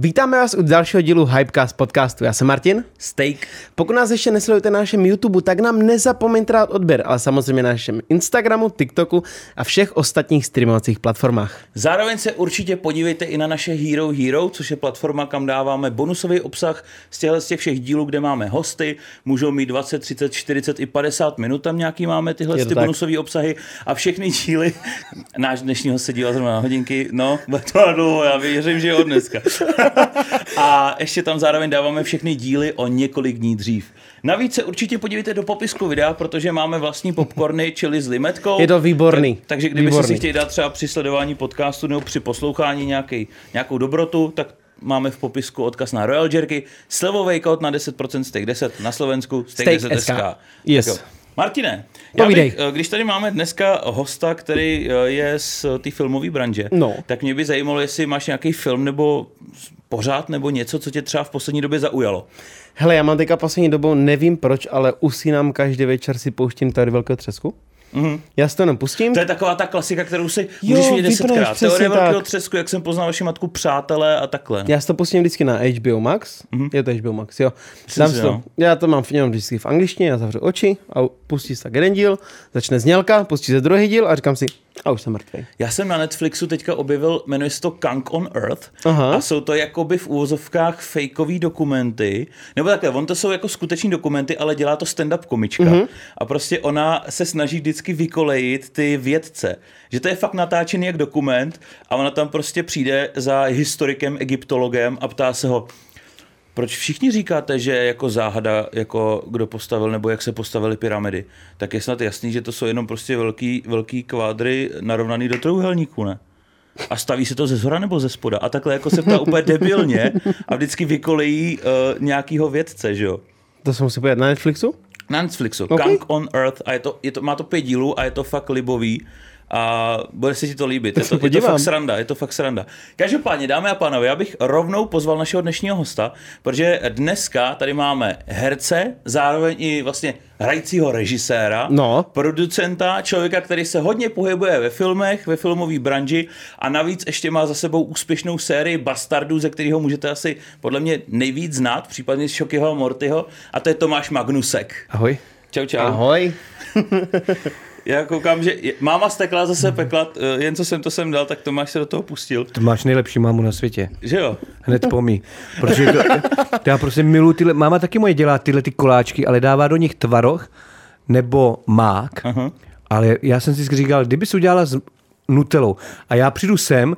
Vítáme vás u dalšího dílu Hypecast podcastu. Já jsem Martin. Steak. Pokud nás ještě nesledujete na našem YouTube, tak nám nezapomeňte dát odběr, ale samozřejmě na našem Instagramu, TikToku a všech ostatních streamovacích platformách. Zároveň se určitě podívejte i na naše Hero Hero, což je platforma, kam dáváme bonusový obsah z těchto z těch všech dílů, kde máme hosty. Můžou mít 20, 30, 40 i 50 minut, tam nějaký máme tyhle ty bonusové obsahy a všechny díly. Náš dnešní host se díval zrovna na hodinky, no, to dlouho, já věřím, že je od dneska. a ještě tam zároveň dáváme všechny díly o několik dní dřív. Navíc se určitě podívejte do popisku videa, protože máme vlastní popcorny, čili s limetkou. Je to výborný. Tak, takže kdyby si chtěli dát třeba při sledování podcastu nebo při poslouchání nějaký, nějakou dobrotu, tak máme v popisku odkaz na Royal Jerky, slevový kód na 10% Steak 10 na Slovensku, Steak, Steak 10 SK. Yes. Martine, já bych, eh, když tady máme dneska hosta, který eh, je z té filmové branže, no. tak mě by zajímalo, jestli máš nějaký film nebo pořád nebo něco, co tě třeba v poslední době zaujalo. Hele, já mám teďka poslední dobou, nevím proč, ale usínám každý večer si pouštím tady velkého třesku. Mm-hmm. Já si to jenom pustím. To je taková ta klasika, kterou si jo, můžeš vidět desetkrát. Teorie velkého třesku, jak jsem poznal vaši matku, přátelé a takhle. Já si to pustím vždycky na HBO Max. Mm-hmm. Je to HBO Max, jo. Dám si to, já to mám v něm vždycky v angličtině, já zavřu oči a pustí se tak jeden díl, začne znělka, pustí se druhý díl a říkám si, a už jsem mrtvý. Já jsem na Netflixu teďka objevil, jmenuje se to Kang on Earth Aha. a jsou to jakoby v úvozovkách fakeové dokumenty, nebo takhle, on to jsou jako skuteční dokumenty, ale dělá to stand-up komička mm-hmm. a prostě ona se snaží vždycky vykolejit ty vědce, že to je fakt natáčený jak dokument a ona tam prostě přijde za historikem, egyptologem a ptá se ho, proč všichni říkáte, že jako záhada, jako kdo postavil nebo jak se postavily pyramidy, tak je snad jasný, že to jsou jenom prostě velký, velký kvádry narovnaný do trojuhelníku, ne? A staví se to ze zhora nebo ze spoda? A takhle jako se ptá úplně debilně a vždycky vykolejí uh, nějakýho vědce, že jo? To jsem si na Netflixu? Na Netflixu. Okay. Kang on Earth a je to, je to, má to pět dílů a je to fakt libový a bude se ti to líbit. Je to, je to fakt sranda, je to fakt sranda. Každopádně, dámy a pánové, já bych rovnou pozval našeho dnešního hosta, protože dneska tady máme herce, zároveň i vlastně hrajícího režiséra, no. producenta, člověka, který se hodně pohybuje ve filmech, ve filmové branži a navíc ještě má za sebou úspěšnou sérii Bastardů, ze kterého můžete asi podle mě nejvíc znát, případně z Šokyho a Mortyho, a to je Tomáš Magnusek. Ahoj. Čau, čau. Ahoj. Já koukám, že máma stekla zase pekla, eh, jen co jsem to sem dal, tak Tomáš se do toho pustil. To máš nejlepší mámu na světě. Že jo? Hned po mý. Protože to, já prostě miluji tyhle, máma taky moje dělá tyhle ty koláčky, ale dává do nich tvaroh nebo mák. Uh-huh. Ale já jsem si říkal, kdyby si udělala s nutelou a já přijdu sem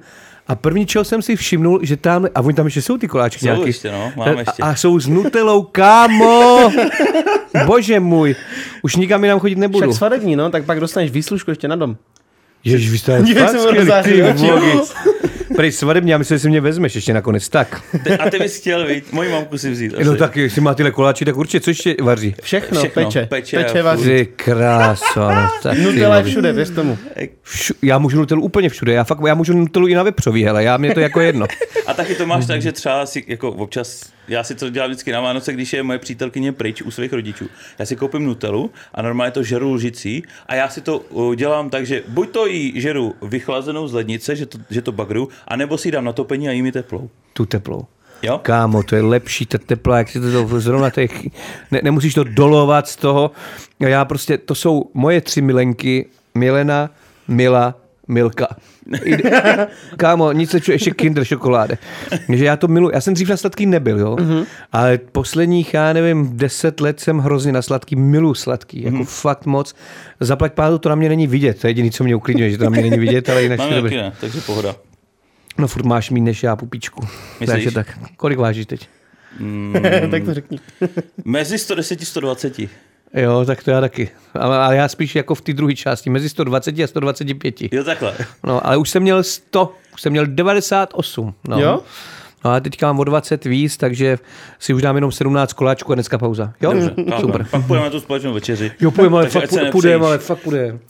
a první, čeho jsem si všimnul, že tam, a oni tam ještě jsou ty koláčky jsou nějaký. Ještě, no, mám ještě. A, a jsou s nutelou, kámo! Bože můj, už nikam jinam chodit nebudu. Však svadební, no, tak pak dostaneš výslužku ještě na dom. Ježiš, vy jste fakt skvělý, Prej svadebně, já myslím, že si mě vezmeš ještě nakonec, tak. A ty bys chtěl, víc, moji mamku si vzít. Asi. No tak, jestli má tyhle koláči, tak určitě, co ještě vaří? Všechno, Všechno peče. Peče, peče vaří. Ty kráso, no, tak Nutella je všude, věř tomu. Všu, já můžu Nutellu úplně všude, já fakt, já můžu Nutellu i na vepřový, hele, já mě to jako jedno. A taky to máš tak, že třeba si jako občas já si to dělám vždycky na Vánoce, když je moje přítelkyně pryč u svých rodičů. Já si koupím Nutelu a normálně to žeru lžicí a já si to dělám tak, že buď to jí žeru vychlazenou z lednice, že to, že to bagru, anebo si dám na topení a jí mi teplou. Tu teplou. Jo? Kámo, to je lepší, ta tepla, jak si to zrovna těch, ne, nemusíš to dolovat z toho. Já prostě, to jsou moje tři milenky, Milena, Mila, Milka. Kámo, nic se ještě kinder šokoláde. Takže já to miluji. Já jsem dřív na sladký nebyl, jo. Mm-hmm. Ale posledních, já nevím, deset let jsem hrozně na sladký, miluji sladký. Jako mm-hmm. fakt moc. Zaplať pádu, to na mě není vidět. To je jediné, co mě uklidňuje, že to na mě není vidět, ale jinak Máme ne, takže pohoda. No furt máš mít než já pupičku. Myslíš? Takže tak. Kolik vážíš teď? Mm, tak to řekni. Mezi 110 a 120. Jo, tak to já taky. Ale já spíš jako v té druhé části, mezi 120 a 125. Jo, takhle. No, ale už jsem měl 100, už jsem měl 98. No. Jo? No a teďka mám o 20 víc, takže si už dám jenom 17 koláčků a dneska pauza. Jo? Dobře, super. Pak půjdeme na tu společnou večeři. Jo, půjdeme, ale fakt půjdeme, ale fakt půjdeme.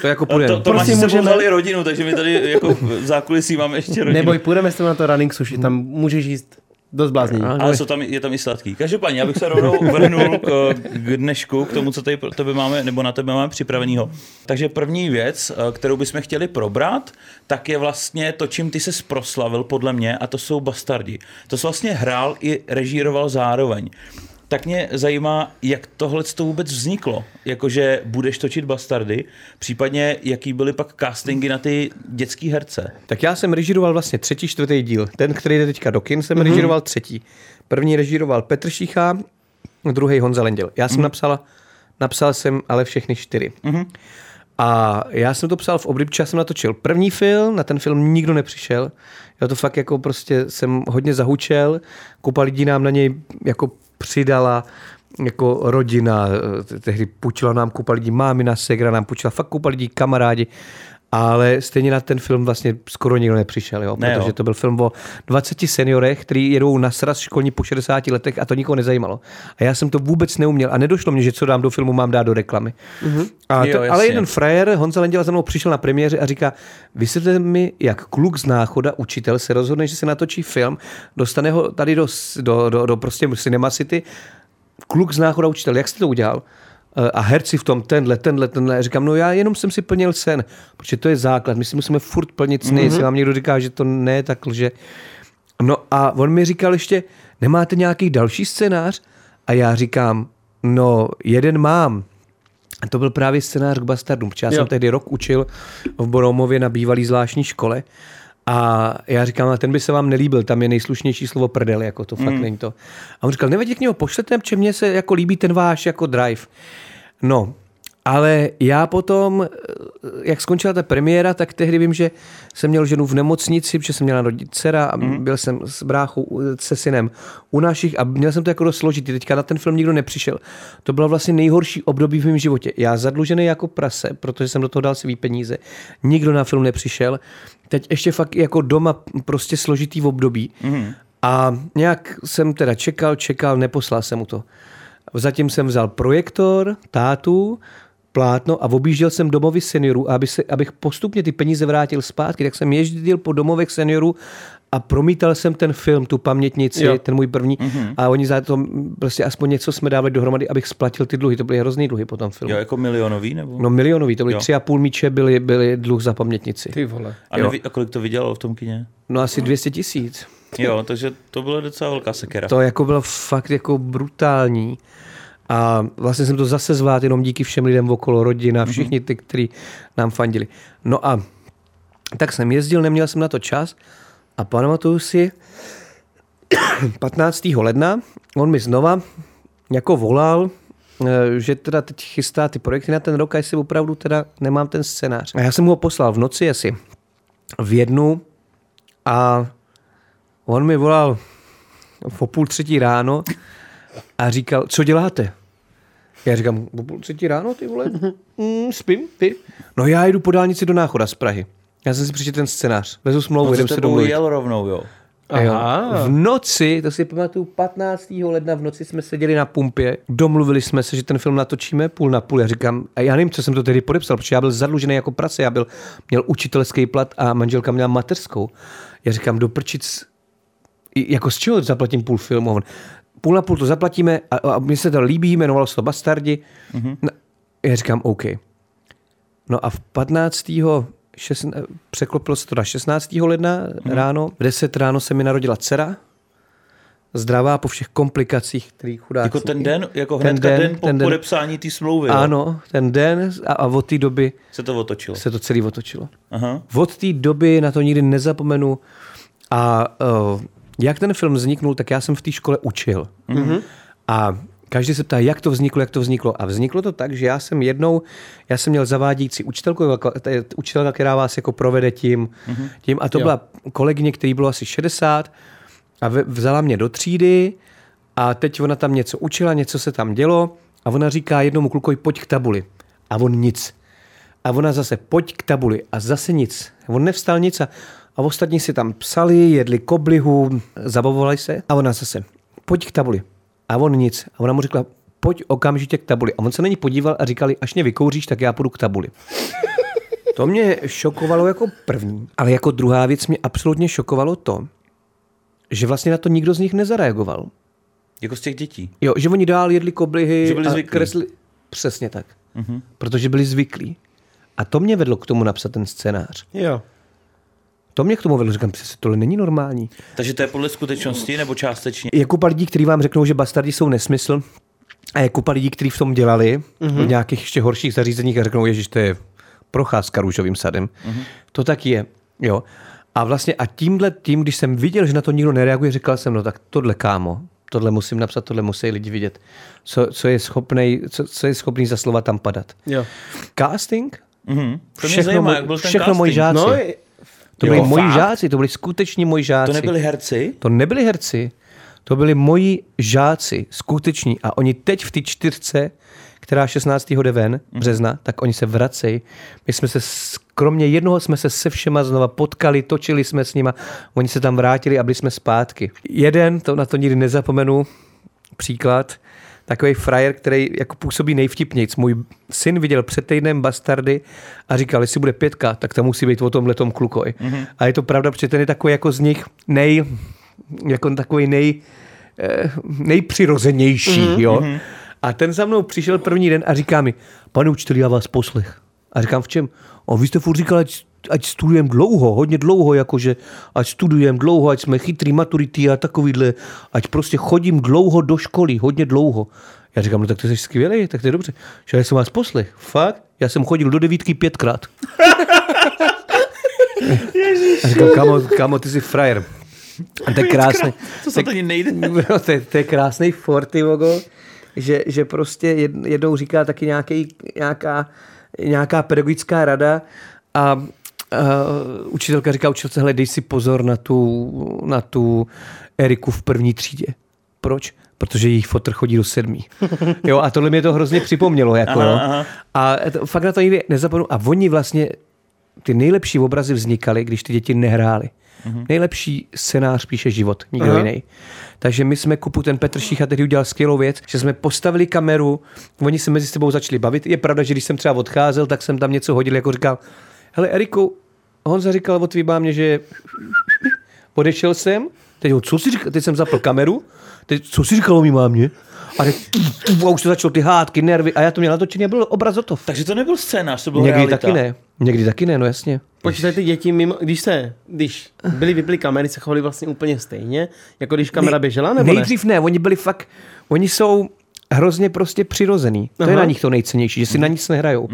To jako půjdeme. To, to prostě můžeme... rodinu, takže my tady jako v zákulisí máme ještě rodinu. Neboj, půjdeme s na to running sushi, tam můžeš jíst dost blázní. Ale jsou tam, je tam i sladký. Každopádně, já bych se rovnou vrhnul k, k dnešku, k tomu, co tady pro tebe máme, nebo na tebe máme připravenýho. Takže první věc, eh, kterou bychom chtěli probrat, tak je vlastně to, čím ty se proslavil podle mě, a to jsou Bastardi. To jsi vlastně hrál i režíroval zároveň tak mě zajímá, jak tohle to vůbec vzniklo. Jakože budeš točit bastardy, případně jaký byly pak castingy na ty dětský herce. Tak já jsem režíroval vlastně třetí, čtvrtý díl. Ten, který jde teďka do kin, jsem mm-hmm. režíroval třetí. První režíroval Petr Šicha, druhý Honza Lenděl. Já jsem mm-hmm. napsal, napsal jsem ale všechny čtyři. Mm-hmm. A já jsem to psal v období, jsem natočil první film, na ten film nikdo nepřišel. Já to fakt jako prostě jsem hodně zahučel, kupa lidí nám na něj jako přidala jako rodina, tehdy půjčila nám kupa lidí, mámina, segra nám půjčila, fakt kupa lidí, kamarádi, ale stejně na ten film vlastně skoro nikdo nepřišel, jo? Ne, protože jo. to byl film o 20 seniorech, kteří jedou na sraz školní po 60 letech a to nikoho nezajímalo. A já jsem to vůbec neuměl a nedošlo mě, že co dám do filmu, mám dát do reklamy. Mm-hmm. A jo, to, ale jeden frajer, Honza Lenděla za mnou přišel na premiéře a říká, vysvětlete mi, jak kluk z náchoda, učitel, se rozhodne, že se natočí film, dostane ho tady do, do, do, do prostě Cinema City, kluk z náchoda, učitel, jak jste to udělal? Eh, a herci v tom, tenhle, tenhle, tenhle. Říkám, no já jenom jsem si plnil sen, protože to je základ. My si musíme furt plnit sny. Mm-hmm. Jestli vám někdo říká, že to ne, tak lže. No a on mi říkal ještě, nemáte nějaký další scénář? A já říkám, no jeden mám. A to byl právě scénář k Bastardům, protože já jo. jsem tehdy rok učil v Boromově na bývalý zvláštní škole. A já říkám, a ten by se vám nelíbil, tam je nejslušnější slovo prdel, jako to fakt mm. není to. A on říkal, nevadí k němu, pošlete, protože mně se jako líbí ten váš jako drive. No, ale já potom, jak skončila ta premiéra, tak tehdy vím, že jsem měl ženu v nemocnici, protože jsem měl narodit dcera a mm. byl jsem s bráchou, se synem u našich a měl jsem to jako dost složitý. Teďka na ten film nikdo nepřišel. To bylo vlastně nejhorší období v mém životě. Já zadlužený jako prase, protože jsem do toho dal svý peníze. Nikdo na film nepřišel. Teď ještě fakt jako doma prostě složitý v období. Mm. A nějak jsem teda čekal, čekal, neposlal jsem mu to. Zatím jsem vzal projektor, tátu, plátno a objížděl jsem domovy seniorů, aby se, abych postupně ty peníze vrátil zpátky, tak jsem jezdil po domovech seniorů a promítal jsem ten film, tu pamětnici, jo. ten můj první mm-hmm. a oni za to prostě aspoň něco jsme dávali dohromady, abych splatil ty dluhy. To byly hrozný dluhy po tom filmu. Jo, jako milionový nebo? No milionový, to byly tři a půl míče, byly, byly dluh za pamětnici. Ty vole. A, neví, a kolik to vydělalo v tom kině? No asi 200 tisíc. Jo, takže to bylo docela velká sekera. To jako bylo fakt jako brutální. A vlastně jsem to zase zvládl jenom díky všem lidem okolo, rodina, mhm. všichni ty, kteří nám fandili. No a tak jsem jezdil, neměl jsem na to čas a pamatuju si 15. ledna, on mi znova jako volal, eh, že teda teď chystá ty projekty na ten rok a jestli opravdu teda nemám ten scénář. A já jsem mu ho poslal v noci asi v jednu a on mi volal v půl třetí ráno a říkal, co děláte? Já říkám, o půl třetí ráno, ty vole, mm, spím, ty. No já jdu po dálnici do Náchoda z Prahy. Já jsem si přečetl ten scénář. Vezu smlouvu, no, jdem se domluvit. jel rovnou, jo. Aha. V noci, to si pamatuju, 15. ledna v noci jsme seděli na pumpě, domluvili jsme se, že ten film natočíme půl na půl. Já říkám, a já nevím, co jsem to tehdy podepsal, protože já byl zadlužený jako prase, já byl, měl učitelský plat a manželka měla mateřskou. Já říkám, do prčic, jako z čeho zaplatím půl filmu? půl na půl to zaplatíme a, a mně se to líbí, jmenovalo se to Bastardi. Mm-hmm. No, já říkám OK. No a v 15. Šest, překlopilo se to na 16. ledna mm-hmm. ráno. V 10 ráno se mi narodila dcera, zdravá po všech komplikacích, který chudá. Jako ten den, jako ten den, den po ten den, podepsání té smlouvy. Ano, ten den a, a od té doby se to otočilo. Se to celý otočilo. Aha. Od té doby na to nikdy nezapomenu a uh, jak ten film vzniknul, tak já jsem v té škole učil. Mm-hmm. A každý se ptá, jak to vzniklo, jak to vzniklo. A vzniklo to tak, že já jsem jednou, já jsem měl zavádějící učitelku, učitelka, která vás jako provede tím, mm-hmm. tím a to jo. byla kolegyně, který bylo asi 60 a vzala mě do třídy a teď ona tam něco učila, něco se tam dělo a ona říká jednomu klukovi, pojď k tabuli. A on nic. A ona zase, pojď k tabuli. A zase nic. On nevstal nic a a ostatní si tam psali, jedli koblihu, zabavovali se a ona zase, pojď k tabuli. A on nic. A ona mu řekla, pojď okamžitě k tabuli. A on se na ní podíval a říkali, až mě vykouříš, tak já půjdu k tabuli. To mě šokovalo jako první, ale jako druhá věc mě absolutně šokovalo to, že vlastně na to nikdo z nich nezareagoval. Jako z těch dětí? Jo, že oni dál jedli koblihy že byli a zvyklí. kresli. Přesně tak. Uh-huh. Protože byli zvyklí. A to mě vedlo k tomu napsat ten scénář. Jo. To mě k tomu vedlo, říkám, přesně tohle není normální. Takže to je podle skutečnosti nebo částečně? Je kupa lidí, kteří vám řeknou, že bastardi jsou nesmysl, a je kupa lidí, kteří v tom dělali, mm-hmm. v nějakých ještě horších zařízeních a řeknou, že to je procházka růžovým sadem. Mm-hmm. To tak je. Jo. A vlastně a tímhle tím, když jsem viděl, že na to nikdo nereaguje, říkal jsem, no tak tohle kámo, tohle musím napsat, tohle musí lidi vidět. Co, co je schopný, co, co je schopný za slova tam padat. Jo. Casting? Mm-hmm. To mě všechno, zajímá, jak byl ten všechno casting. moji žáci. No, to jo, byli moji fakt? žáci, to byli skuteční moji žáci. To nebyli herci? To nebyli herci, to byli moji žáci, skuteční. A oni teď v té čtyřce, která 16. jde ven, března, tak oni se vracejí. My jsme se, kromě jednoho jsme se se všema znova potkali, točili jsme s nima, oni se tam vrátili a byli jsme zpátky. Jeden, to na to nikdy nezapomenu, příklad, takový frajer, který jako působí nejvtipnějc. Můj syn viděl před týdnem Bastardy a říkal, jestli bude pětka, tak to musí být o tomhle tom klukoj. Mm-hmm. A je to pravda, protože ten je takový jako z nich nej, jako takový nej, eh, nejpřirozenější, mm-hmm. jo. A ten za mnou přišel první den a říká mi, pane učiteli, já vás poslech. A říkám, v čem? A vy jste furt říkal, ať, studujeme dlouho, hodně dlouho, jakože ať studujeme dlouho, ať jsme chytrý maturity a takovýhle, ať prostě chodím dlouho do školy, hodně dlouho. Já říkám, no tak to jsi skvělý, tak to je dobře. Že já jsem vás poslech. Fakt? Já jsem chodil do devítky pětkrát. a říkám, kamo, kamo, ty jsi frajer. A to je krásný. To se to ani nejde. No, to, je, to je krásný fort, ty vogo, že, že prostě jed- jednou říká taky nějaký, nějaká, nějaká pedagogická rada a uh, učitelka říká učitelce, hele, dej si pozor na tu, na tu Eriku v první třídě. Proč? Protože jejich fotr chodí do sedmí. Jo, a tohle mě to hrozně připomnělo. Jako, Aha, aha. A to, fakt na to nikdy nezapomenu. A oni vlastně, ty nejlepší obrazy vznikaly, když ty děti nehrály. Mm-hmm. Nejlepší scénář píše život, nikdo Aha. jiný. Takže my jsme kupu ten Petr Šícha tehdy udělal skvělou věc, že jsme postavili kameru, oni se mezi sebou začali bavit. Je pravda, že když jsem třeba odcházel, tak jsem tam něco hodil, jako říkal, hele Eriku, Honza říkal o tvý mámě, že odešel jsem, teď, co jsi říkal, teď jsem zapl kameru, teď, co jsi říkal o mý mámě? A, teď, a už to začalo ty hádky, nervy a já to měl natočený a byl obraz o to. Takže to nebyl scénář, to byl Někdy realita. taky ne. Někdy taky ne, no jasně. Počítaj ty děti mimo, když se, když byly vyply kamery, se chovali vlastně úplně stejně, jako když kamera běžela, nebo ne? Nejdřív ne, oni byli fakt, oni jsou hrozně prostě přirozený. To je Aha. na nich to nejcennější, že si na nic nehrajou.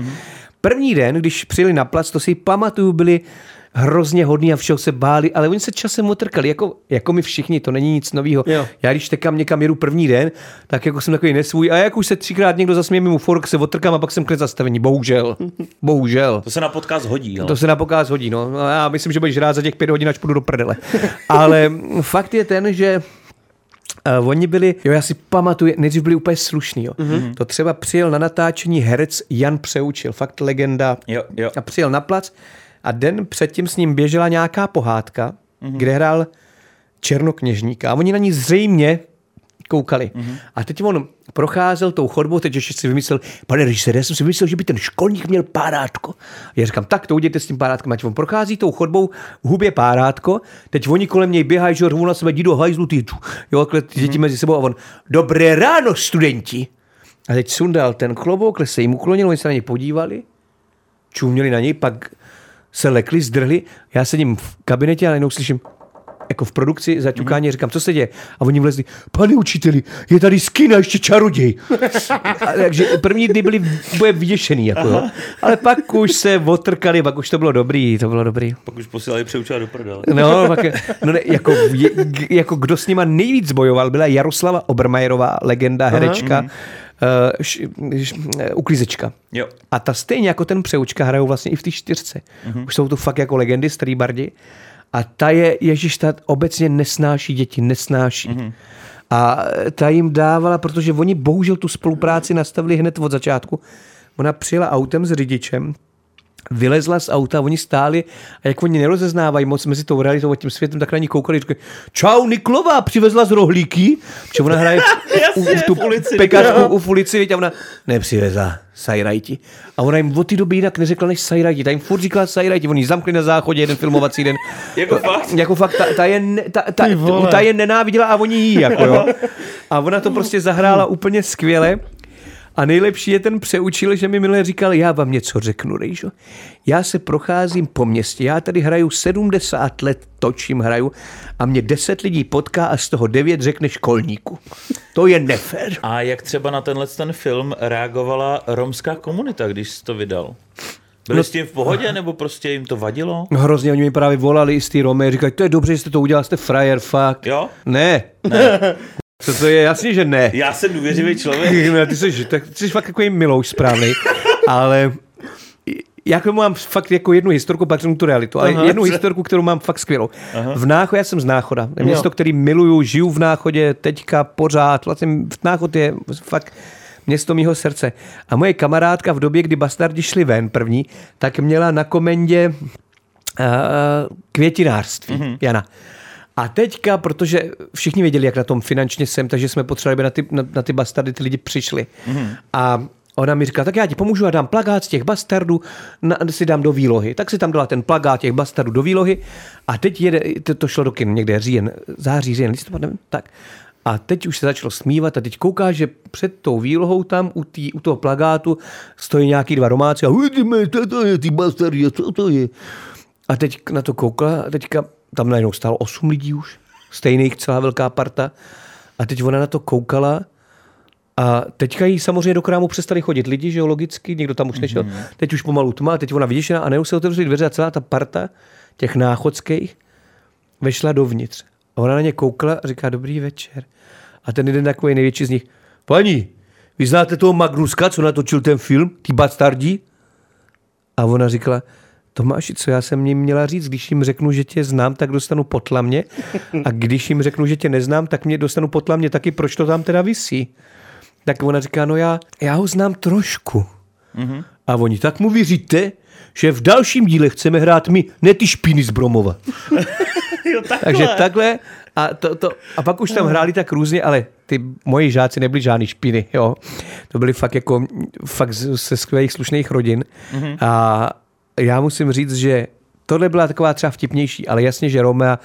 První den, když přijeli na plac, to si pamatuju, byli hrozně hodní a všeho se báli, ale oni se časem otrkali, jako, jako my všichni, to není nic nového. Jo. Já když tekám někam jedu první den, tak jako jsem takový nesvůj a jak už se třikrát někdo zasměje mimo fork, se otrkám a pak jsem klid zastavení. Bohužel. Bohužel. To se na podcast hodí, ale. To se na pokáz hodí, no. no. Já myslím, že budeš rád za těch pět hodin, až půjdu do prdele. Ale fakt je ten, že Uh, oni byli, jo, já si pamatuju, nejdřív byli úplně slušní, jo. Mm-hmm. To třeba přijel na natáčení herec Jan Přeučil, fakt legenda. Jo, jo. A přijel na plac a den předtím s ním běžela nějaká pohádka, mm-hmm. kde hrál Černokněžníka a oni na ní zřejmě koukali. Mm-hmm. A teď on procházel tou chodbou, teď ještě si vymyslel, pane režisér, já jsem si vymyslel, že by ten školník měl párátko. A já říkám, tak to udějte s tím párátkem. Ať on prochází tou chodbou, hubě párátko, teď oni kolem něj běhají, že řvou na sebe, jdi do hajzlu, ty tu. Jo, ty děti mezi sebou a on, dobré ráno, studenti. A teď sundal ten klobouk, se jim uklonil, oni se na něj podívali, čuměli na něj, pak se lekli, zdrhli. Já sedím v kabinetě a najednou slyším, jako v produkci zaťukání, mm. říkám, co se děje? A oni vlezli, pane učiteli, je tady skina ještě čaroděj. a, takže první dny byli bude vyděšený, jako, jo. ale pak už se otrkali, pak už to bylo dobrý, to bylo dobrý. Pak už posílali přeučila do prdele. No, pak, no ne, jako, je, jako kdo s nima nejvíc bojoval, byla Jaroslava Obermajerová, legenda, herečka, uh, š, š, uklízečka. Jo. A ta stejně jako ten přeučka hrajou vlastně i v té čtyřce. Mm-hmm. Už jsou to fakt jako legendy, starý bardi. A ta je, Ježíš, ta obecně nesnáší děti, nesnáší. Mm-hmm. A ta jim dávala, protože oni bohužel tu spolupráci nastavili hned od začátku. Ona přijela autem s řidičem vylezla z auta, oni stáli a jak oni nerozeznávají moc mezi tou realitou a tím světem, tak na ní koukali, říkali, čau, Niklová, přivezla z rohlíky, protože ona hraje u, u, tu pekařku u, v ulici, a ona nepřivezla sajrajti. A ona jim od té doby jinak neřekla než sajrajti, ta jim furt říkala sajrajti, oni zamkli na záchodě jeden filmovací den. jako fakt? Jako fakt, ta, ta, je, ta, ta, ta, je nenáviděla a oni jí, jako jo. A ona to prostě zahrála úplně skvěle. A nejlepší je ten přeučil, že mi milé říkal, já vám něco řeknu, Rejžo. Já se procházím po městě, já tady hraju 70 let, točím, hraju a mě 10 lidí potká a z toho 9 řekne školníku. To je nefér. A jak třeba na tenhle ten film reagovala romská komunita, když jsi to vydal? Byli no, s tím v pohodě, nebo prostě jim to vadilo? No, hrozně, oni mi právě volali z té Romy, říkají, to je dobře, že jste to udělal, jste frajer, fakt. Jo? Ne. ne. Co to je? Jasně, že ne. Já jsem důvěřivý člověk. ne, ty jsi, tak, ty jsi fakt takový milouš správný, ale já mám fakt jako jednu historku, pak tu realitu, ale Aha, jednu co? historku, kterou mám fakt skvělou. Aha. V Náchodě, já jsem z Náchoda, město, který miluju, žiju v Náchodě, teďka pořád, vlastně v Náchod je fakt město mýho srdce. A moje kamarádka v době, kdy bastardi šli ven první, tak měla na komendě uh, květinářství, mm-hmm. Jana. A teďka, protože všichni věděli, jak na tom finančně jsem, takže jsme potřebovali, aby na ty, na, na ty bastardy ty lidi přišli. Mm-hmm. A ona mi říká, tak já ti pomůžu a dám plagát z těch bastardů, na, si dám do výlohy. Tak si tam dala ten plagát těch bastardů do výlohy a teď jede, to, to šlo do kin někde říjen, září, říjen, listopad, nevím, tak. A teď už se začalo smívat a teď kouká, že před tou výlohou tam u, tý, u toho plagátu stojí nějaký dva romáci a vidíme, to, to je ty bastardy, co to je. A teď na to koukala a teďka tam najednou stalo osm lidí už, stejných, celá velká parta. A teď ona na to koukala a teďka jí samozřejmě do krámu přestali chodit lidi, že jo, logicky, někdo tam už nešel. Mm-hmm. Teď už pomalu tma, teď ona vyděšená a neustále otevřeli dveře a celá ta parta těch náchodských vešla dovnitř. A ona na ně koukala a říká, dobrý večer. A ten jeden takový největší z nich, paní, vy znáte toho Magnuska, co natočil ten film, ty bastardi? A ona říkala, Tomáši, co já jsem jim měla říct, když jim řeknu, že tě znám, tak dostanu potlamě a když jim řeknu, že tě neznám, tak mě dostanu potlamě taky, proč to tam teda visí? Tak ona říká, no já, já ho znám trošku. Mm-hmm. A oni, tak mu věříte, že v dalším díle chceme hrát my, ne ty špíny z Bromova. jo, takhle. Takže takhle a, to, to, a pak už tam hráli tak různě, ale ty moji žáci nebyli žádný špiny, jo. To byli fakt jako fakt ze skvělých slušných rodin. Mm-hmm. A já musím říct, že tohle byla taková třeba vtipnější, ale jasně, že Rome a,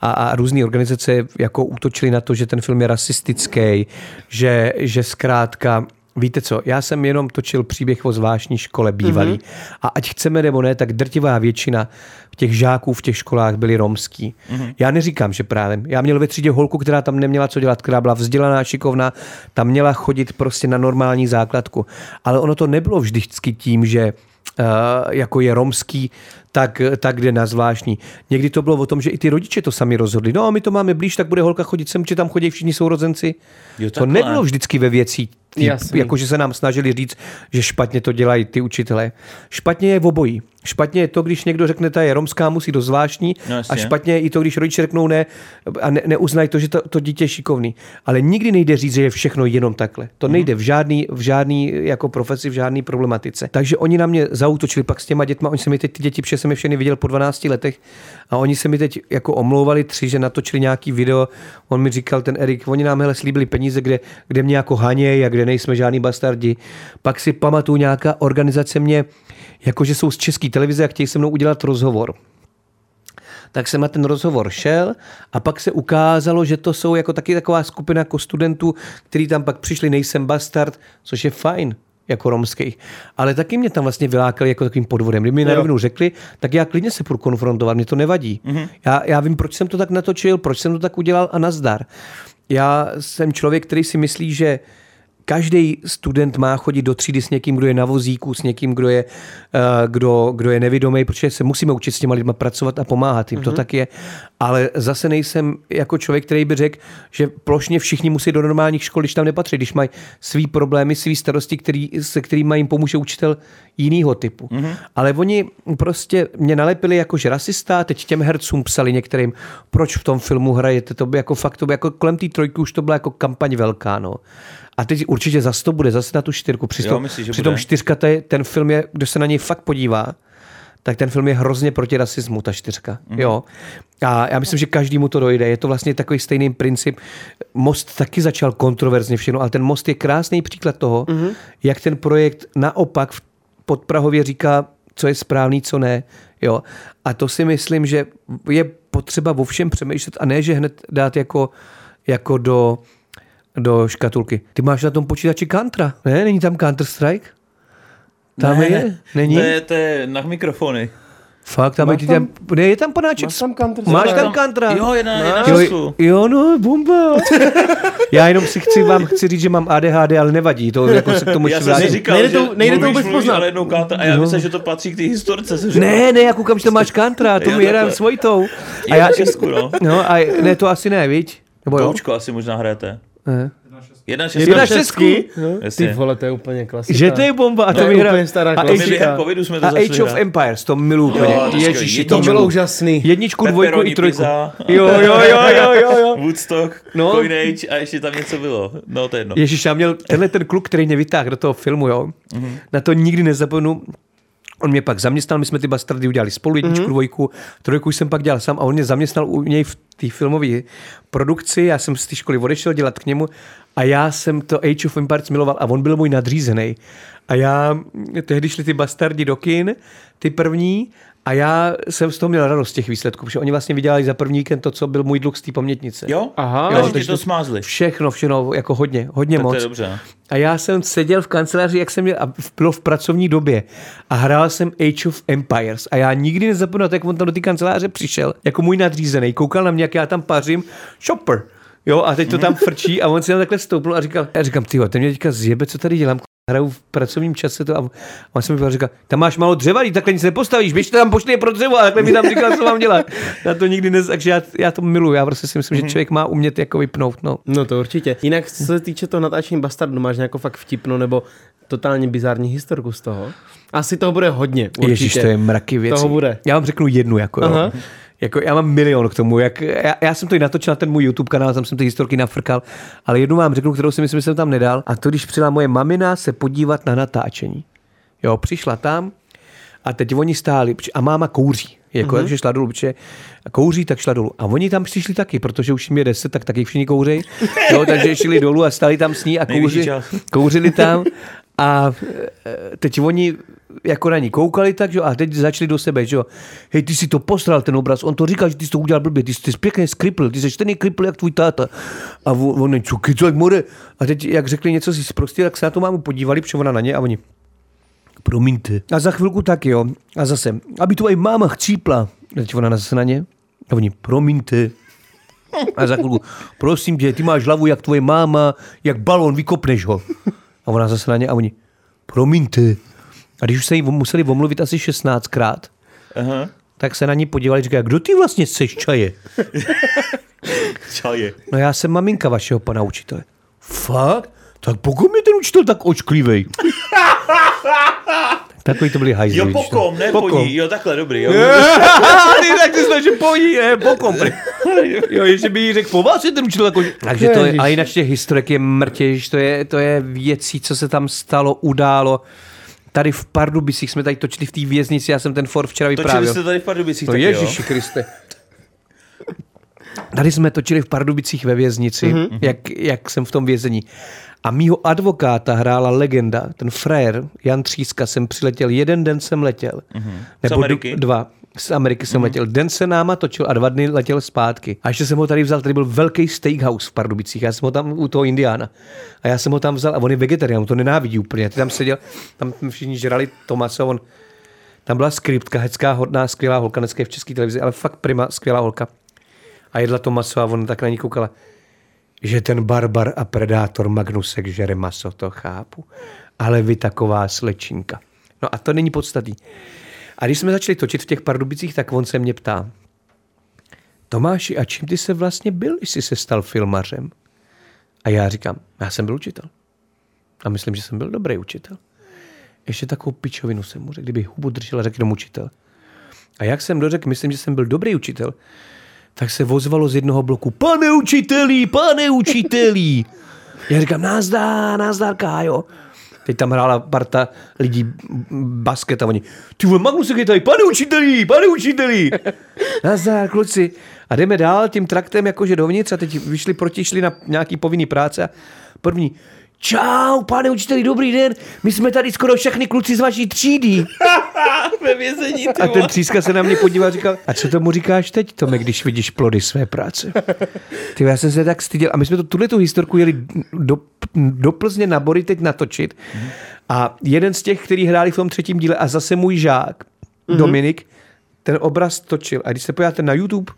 a, různé organizace jako útočili na to, že ten film je rasistický, že, že zkrátka Víte co, já jsem jenom točil příběh o zvláštní škole bývalý. Mm-hmm. A ať chceme nebo ne, tak drtivá většina těch žáků v těch školách byli romský. Mm-hmm. Já neříkám, že právě. Já měl ve třídě holku, která tam neměla co dělat, která byla vzdělaná, šikovná, tam měla chodit prostě na normální základku. Ale ono to nebylo vždycky tím, že jako je romský, tak, tak jde na zvláštní. Někdy to bylo o tom, že i ty rodiče to sami rozhodli. No a my to máme blíž, tak bude holka chodit sem, či tam chodí všichni sourozenci. Jo, to nebylo vždycky ve věcí jakože se nám snažili říct, že špatně to dělají ty učitelé. Špatně je v obojí. Špatně je to, když někdo řekne, ta je romská, musí do zvláštní. No, a špatně je i to, když rodiče řeknou ne a ne, neuznají to, že to, to dítě je šikovný. Ale nikdy nejde říct, že je všechno jenom takhle. To mm. nejde v žádný, v žádný jako profesi, v žádný problematice. Takže oni na mě zautočili pak s těma dětma. Oni se mi teď ty děti, protože jsem je všechny viděl po 12 letech a oni se mi teď jako omlouvali tři, že natočili nějaký video. On mi říkal, ten Erik, oni nám hele slíbili peníze, kde, kde mě jako haněj a kde nejsme žádní bastardi. Pak si pamatuju, nějaká organizace mě, jakože jsou z české televize a chtějí se mnou udělat rozhovor tak jsem na ten rozhovor šel a pak se ukázalo, že to jsou jako taky taková skupina jako studentů, kteří tam pak přišli, nejsem bastard, což je fajn jako romských. Ale taky mě tam vlastně vylákali jako takovým podvodem. Kdyby mi na rovinu řekli, tak já klidně se půjdu konfrontovat, mě to nevadí. Mm-hmm. Já, já vím, proč jsem to tak natočil, proč jsem to tak udělal a nazdar. Já jsem člověk, který si myslí, že každý student má chodit do třídy s někým, kdo je na vozíku, s někým, kdo je, uh, kdo, kdo je nevědomý, protože se musíme učit s těma lidma pracovat a pomáhat jim. Mm-hmm. To mhm. tak je. Ale zase nejsem jako člověk, který by řekl, že plošně všichni musí do normálních škol, když tam nepatří, když mají svý problémy, svý starosti, který, se kterými jim pomůže učitel jiného typu. Mm-hmm. Ale oni prostě mě nalepili jako že rasista, teď těm hercům psali některým, proč v tom filmu hrajete, to by jako fakt, to by jako kolem té trojky už to byla jako kampaň velká, no. A teď určitě zase to bude, zase na tu čtyřku. Přitom, jo, myslí, že přitom bude. čtyřka, je, ten film je, kdo se na něj fakt podívá, tak ten film je hrozně proti rasismu, ta čtyřka. Mm. Jo. A já myslím, že každý mu to dojde. Je to vlastně takový stejný princip. Most taky začal kontroverzně všechno, ale ten most je krásný příklad toho, mm. jak ten projekt naopak v podprahově říká, co je správný, co ne. Jo. A to si myslím, že je potřeba o všem přemýšlet a ne, že hned dát jako, jako do, do škatulky. Ty máš na tom počítači Contra, ne? Není tam Counter-Strike? Tam ne, je? Není? To je, to je na mikrofony. Fakt, tam, Máš je, tam, ne, je tam panáček. Máš tam Counter Máš Strike? tam Contra. Jo, jedna, jedna Jo, času. jo, no, bomba. Já jenom si chci vám chci říct, že mám ADHD, ale nevadí, to jako se k tomu Já ještě vrátím. říkal, Nejde to- nejde to mluvíš, vůbec poznat. ale jednou káta, a já myslím, že to patří k té historce. Ne, ne, já koukám, že to máš kantra, to Jo, mi jedám svojitou. Je na Česku, no. No, a ne, to asi ne, viď? Nebo jo? Toučko asi možná hrajete. Ne. Jedna Jedna šestka. šestky. Ty Jasně. vole, to je úplně klasika. Že to je bomba a to hra. úplně stará a klasika. Age, Během covidu jsme to a Age of. Empires, to miluju úplně. Jo, to skvělý. Ježiši, To jedničku. bylo úžasný. Jedničku, dvojku Pepperoni i trojku. pizza. Jo, jo, jo, jo, jo, jo. Woodstock, No. no. Coinage a ještě tam něco bylo. No, to je jedno. Ježíš, já měl tenhle ten kluk, který mě vytáhl do toho filmu, jo. Mm-hmm. Na to nikdy nezapomenu. On mě pak zaměstnal, my jsme ty bastardy udělali spolu, jedničku, mm-hmm. dvojku, trojku jsem pak dělal sám a on mě zaměstnal u něj v té filmové produkci, já jsem z té školy odešel dělat k němu a já jsem to Age of Empires miloval a on byl můj nadřízený. A já, tehdy šli ty bastardi do kin, ty první, a já jsem z toho měl radost z těch výsledků, protože oni vlastně vydělali za první víkend to, co byl můj dluh z té pamětnice. Jo? Aha. Jo, Jo, že ti to smázli. Všechno, všechno, jako hodně, hodně Tak to moc. je dobře. A já jsem seděl v kanceláři, jak jsem měl, a v- bylo v pracovní době a hrál jsem Age of Empires a já nikdy nezapomenu, jak on tam do té kanceláře přišel, jako můj nadřízený, koukal na mě, jak já tam pařím, shopper. Jo, a teď to tam frčí a on si tam takhle stoupnul a říkal, já říkám, ty ten mě teďka zjebe, co tady dělám, hraju v pracovním čase to a on se mi říkal, tam máš málo dřeva, takhle nic nepostavíš, běžte tam, pošli je pro dřevo a takhle mi tam říkal, co mám dělat. Já to nikdy ne, takže já, já to miluji, já prostě si myslím, že člověk má umět jako vypnout, no. No to určitě. Jinak, co se týče toho natáčení Bastardu, máš nějakou fakt vtipnou nebo totálně bizární historku z toho? Asi toho bude hodně, určitě. Ježíš, to je mraky věcí. Toho bude. Já vám řeknu jednu, jako, Aha. jo. Jako já mám milion k tomu. Jak, já, já, jsem to i natočil na ten můj YouTube kanál, tam jsem ty historky nafrkal, ale jednu vám řeknu, kterou si myslím, že jsem tam nedal. A to, když přijela moje mamina se podívat na natáčení. Jo, přišla tam a teď oni stáli a máma kouří. Jako, mm-hmm. takže šla dolů, protože kouří, tak šla dolů. A oni tam přišli taky, protože už jim je deset, tak taky všichni kouřejí. Jo, takže šli dolů a stali tam s ní a kouři, kouřili tam. A e, teď oni jako na ní koukali tak, že a teď začali do sebe, že jo. Hej, ty si to posral, ten obraz, on to říkal, že ty jsi to udělal blbě, ty jsi, ty jsi pěkně skripl, ty jsi ten kripl jak tvůj táta. A on, on co, co, jak more. A teď, jak řekli něco si prostě, tak se na to mámu podívali, protože ona na ně a oni, promiňte. A za chvilku taky, jo. A zase, aby tvoje máma chcípla. Teď ona zase na ně. A oni, promiňte. A za chvilku, prosím tě, ty máš hlavu jak tvoje máma, jak balón, vykopneš ho. A ona zase na ně a oni, promiňte. A když už se jí museli omluvit asi 16krát, Aha. tak se na ní podívali a říkají, kdo ty vlastně seš čaje? Čaje. No já jsem maminka vašeho pana učitele. Fakt? Tak pokud je ten učitel tak očklivej. Takový to byli hajzli. Jo, vidíš, pokom, no. ne poní. Jo, takhle, dobrý. Jo. Ty tak ty snaží pojí, ne, pokom. jo, ještě by jí řekl, po vás je ten učitel jako... Takže to je, a jinak těch historek je mrtěž, to je, to je věcí, co se tam stalo, událo. Tady v Pardubicích jsme tady točili v té věznici, já jsem ten for včera Točili vyprávěl. jste tady v Pardubicích To taky, Ježíši Kriste. Tady jsme točili v Pardubicích ve věznici, mm-hmm. jak, jak jsem v tom vězení. A mýho advokáta hrála legenda, ten frér Jan Tříska, jsem přiletěl, jeden den jsem letěl. Mm-hmm. Z Ameriky? dva. Z Ameriky jsem mm-hmm. letěl. Den se náma točil a dva dny letěl zpátky. A ještě jsem ho tady vzal, tady byl velký steakhouse v Pardubicích. Já jsem ho tam u toho Indiána. A já jsem ho tam vzal a on je vegetarián, on to nenávidí úplně. Ty tam seděl, tam všichni žrali Tomasa, on tam byla skriptka, hezká, hodná, skvělá holka, dneska je v české televizi, ale fakt prima, skvělá holka. A jedla to maso a on tak na ní koukala, že ten barbar a predátor Magnusek žere maso, to chápu. Ale vy taková slečinka. No a to není podstatný. A když jsme začali točit v těch Pardubicích, tak on se mě ptá, Tomáši, a čím ty se vlastně byl, když jsi se stal filmařem? A já říkám, já jsem byl učitel. A myslím, že jsem byl dobrý učitel. Ještě takovou pičovinu jsem mu řekl, kdyby hubu držel a řekl učitel. A jak jsem dořekl, myslím, že jsem byl dobrý učitel, tak se vozvalo z jednoho bloku, pane učitelí, pane učitelí. Já říkám, nazdár, nazdár, Kájo. Teď tam hrála parta lidí basket a oni, ty vole, Magnus je tady, pane učitelí, pane učitelí. Nazdar, kluci. A jdeme dál tím traktem jakože dovnitř a teď vyšli proti, šli na nějaký povinný práce a první, Čau, pane učiteli, dobrý den. My jsme tady skoro všechny kluci z vaší třídy. Ve vězení, ty A ten tříska se na mě podíval a říkal, a co tomu říkáš teď, Tome, když vidíš plody své práce? Ty, já jsem se tak styděl. A my jsme to, tuhle tu historku jeli do, do Plzně na Bory teď natočit. A jeden z těch, který hráli v tom třetím díle a zase můj žák, mm-hmm. Dominik, ten obraz točil. A když se podíváte na YouTube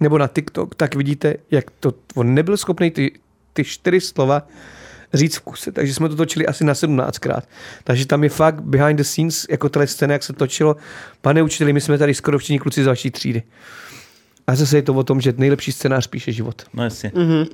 nebo na TikTok, tak vidíte, jak to, on nebyl schopný ty, ty čtyři slova říct v kuse, takže jsme to točili asi na 17krát. Takže tam je fakt behind the scenes, jako tahle scéna, jak se točilo. Pane učiteli, my jsme tady skoro všichni kluci z vaší třídy. A zase je to o tom, že nejlepší scénář píše život. No jasně. Mm-hmm.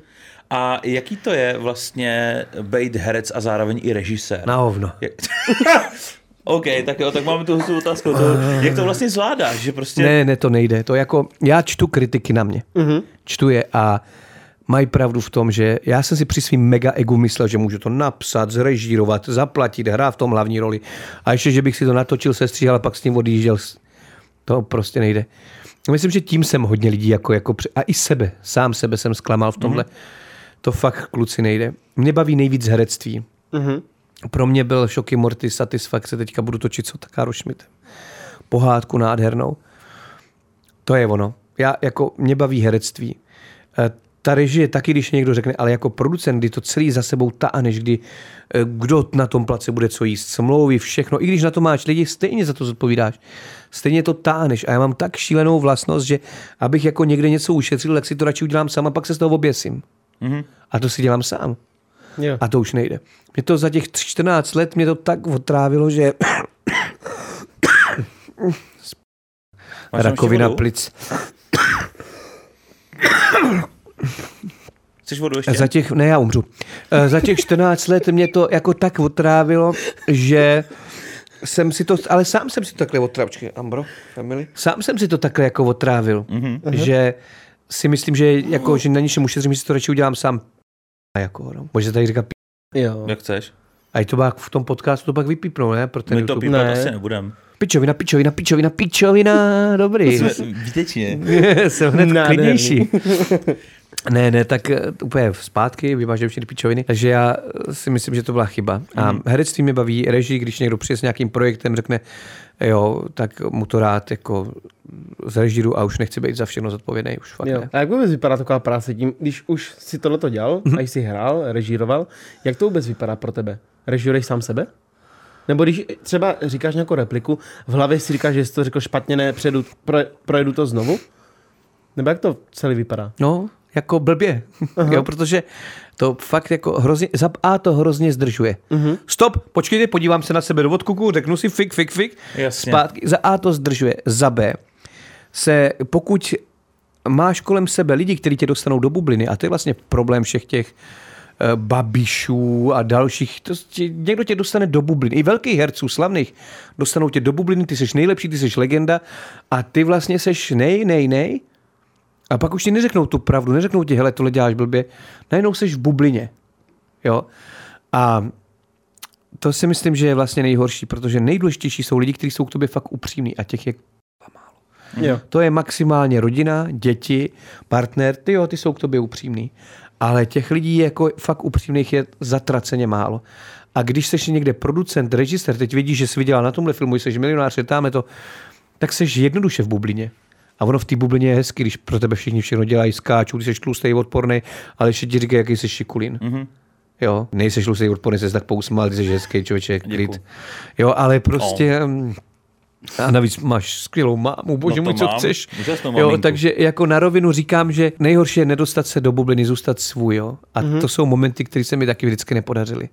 A jaký to je vlastně být herec a zároveň i režisér? Na hovno. OK, tak jo, tak máme tu otázku. To, jak to vlastně zvládáš? Že prostě... Ne, ne, to nejde. To jako, já čtu kritiky na mě. Mm-hmm. Čtu je a mají pravdu v tom, že já jsem si při svým mega egu myslel, že můžu to napsat, zrežírovat, zaplatit, hrát v tom hlavní roli. A ještě, že bych si to natočil, sestříhal a pak s tím odjížděl. To prostě nejde. Myslím, že tím jsem hodně lidí jako, jako a i sebe, sám sebe jsem zklamal v tomhle. Mm-hmm. To fakt kluci nejde. Mě baví nejvíc herectví. Mm-hmm. Pro mě byl šoky morty satisfakce, teďka budu točit co Takáro Schmidt. Pohádku nádhernou. To je ono. Já jako, mě baví herectví. Ta režie taky, když někdo řekne, ale jako producent, kdy to celý za sebou ta, než kdy eh, kdo na tom place bude co jíst, smlouvy, všechno, i když na to máš lidi, stejně za to zodpovídáš. Stejně to táneš. A já mám tak šílenou vlastnost, že abych jako někde něco ušetřil, tak si to radši udělám sám a pak se z toho oběsím. Mm-hmm. A to si dělám sám. Jo. A to už nejde. Mě to za těch 14 let mě to tak otrávilo, že rakovina plic. Chceš vodu ještě? Za těch, ne, já umřu. Eh, za těch 14 let mě to jako tak otrávilo, že jsem si to, ale sám jsem si to takhle otrávil. Počkej, Ambro, family. Sám jsem si to takhle jako otrávil, mm-hmm. že si myslím, že, jako, že na ničem ušetřím, že si to radši udělám sám. Jako, no. Může tady říkat Jo. Jak chceš. A i to pak v tom podcastu to pak vypípnou, ne? Pro ten My to pípat ne. asi nebudem. Pičovina, pičovina, pičovina, pičovina, dobrý. Výtečně. Jsem hned klidnější. Ne, ne, tak eh, úplně zpátky, vyvážím všechny pičoviny. Takže já eh, si myslím, že to byla chyba. A mm. herectví mě baví, režii, když někdo přijde s nějakým projektem, řekne, jo, tak mu to rád jako zrežíru a už nechci být za všechno zodpovědný. Už fakt jo. Ne. A jak vůbec vypadá taková práce tím, když už si tohle to dělal mm. a jsi hrál, režíroval, jak to vůbec vypadá pro tebe? Režíruješ sám sebe? Nebo když třeba říkáš nějakou repliku, v hlavě si říkáš, že jsi to řekl špatně, ne, předu, pro, projedu to znovu? Nebo jak to celý vypadá? No, jako blbě, jo, protože to fakt jako hrozně, za A to hrozně zdržuje. Uh-huh. Stop, počkejte, podívám se na sebe do odkuku, řeknu si fik, fik, fik, Jasně. zpátky. Za A to zdržuje, za B se, pokud máš kolem sebe lidi, kteří tě dostanou do bubliny, a to je vlastně problém všech těch uh, babišů a dalších, to, tě, někdo tě dostane do bubliny, i velkých herců, slavných, dostanou tě do bubliny, ty jsi nejlepší, ty jsi legenda a ty vlastně seš nej, nej, nej, a pak už ti neřeknou tu pravdu, neřeknou ti, hele, tohle děláš blbě. Najednou jsi v bublině. Jo? A to si myslím, že je vlastně nejhorší, protože nejdůležitější jsou lidi, kteří jsou k tobě fakt upřímní a těch je málo. Jo. To je maximálně rodina, děti, partner, ty jo, ty jsou k tobě upřímní. Ale těch lidí jako fakt upřímných je zatraceně málo. A když jsi někde producent, režisér, teď vidíš, že jsi viděla na tomhle filmu, jsi milionář, tam to, tak jsi jednoduše v bublině. A ono v té bublině je hezky, když pro tebe všichni všechno dělají, skáčou, když jsi tlustý, odporný, ale ještě ti říkají, jaký jsi šikulín. Mm-hmm. Jo, nejseš tlustý, odporný, jsi tak pousmál, ty jsi hezký člověk, klid. Jo, ale prostě... Oh. A navíc máš skvělou mámu, bože no můj, co mám. chceš. Jo, takže jako na rovinu říkám, že nejhorší je nedostat se do bubliny, zůstat svůj. Jo? A mm-hmm. to jsou momenty, které se mi taky vždycky nepodařily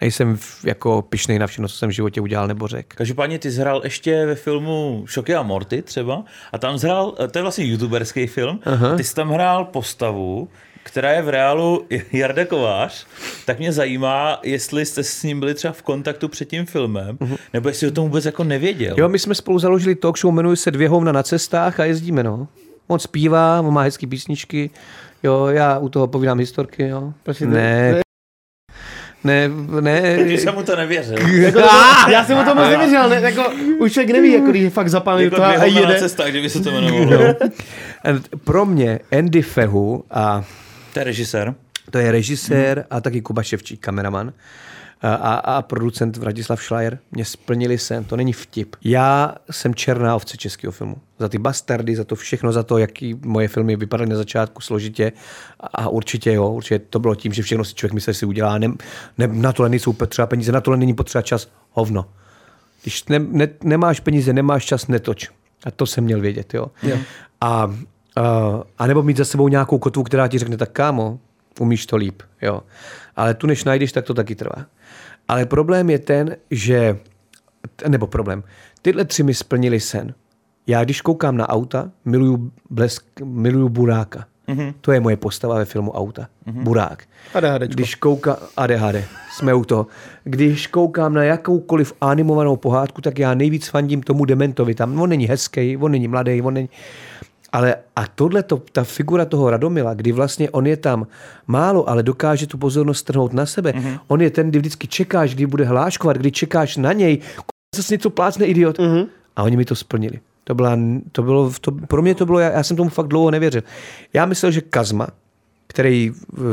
nejsem jako pišnej na všechno, co jsem v životě udělal nebo řekl. Každopádně ty zhrál ještě ve filmu Šoky a Morty třeba a tam zhrál, to je vlastně youtuberský film, Aha. ty jsi tam hrál postavu, která je v reálu Jarda Kovář, tak mě zajímá, jestli jste s ním byli třeba v kontaktu před tím filmem, uh-huh. nebo jestli o tom vůbec jako nevěděl. Jo, my jsme spolu založili talk show, jmenuje se Dvě hovna na cestách a jezdíme, no. On zpívá, on má hezký písničky, jo, já u toho povídám historky, jo. Prosím, ne, Ne, ne. Když jsem mu to nevěřil. Jako to, já jsem mu to moc nevěřil, ne, jako, už člověk neví, jako když je fakt zapálí Jako to a jede. cesta, kdyby se to jmenovalo. Pro mě Andy Fehu a To je režisér. to je režisér a taky Kuba Ševčík, kameraman a, a, producent Vratislav Schleier mě splnili sen, to není vtip. Já jsem černá ovce českého filmu. Za ty bastardy, za to všechno, za to, jaký moje filmy vypadaly na začátku složitě a, a určitě jo, určitě to bylo tím, že všechno si člověk myslel, že si udělá, ne, ne, na tohle nejsou potřeba peníze, na tohle není potřeba čas, hovno. Když ne, ne, nemáš peníze, nemáš čas, netoč. A to jsem měl vědět, jo. Jo. A, a, a nebo mít za sebou nějakou kotvu, která ti řekne, tak kámo, umíš to líp, jo. Ale tu než najdeš, tak to taky trvá. Ale problém je ten, že, nebo problém, tyhle tři mi splnili sen. Já když koukám na auta, miluju blesk, miluju buráka. Mm-hmm. To je moje postava ve filmu Auta. Mm-hmm. Burák. ADHDčko. Když koukám, ADHD, jsme u toho. Když koukám na jakoukoliv animovanou pohádku, tak já nejvíc fandím tomu Dementovi. Tam on není hezký, on není mladý, on není... Ale a tohle, ta figura toho Radomila, kdy vlastně on je tam málo, ale dokáže tu pozornost trhnout na sebe. Mm-hmm. On je ten, kdy vždycky čekáš, kdy bude hláškovat, kdy čekáš na něj. K- Zase něco plácne idiot. Mm-hmm. A oni mi to splnili. To, byla, to bylo, to, pro mě to bylo, já, já jsem tomu fakt dlouho nevěřil. Já myslel, že Kazma, který uh,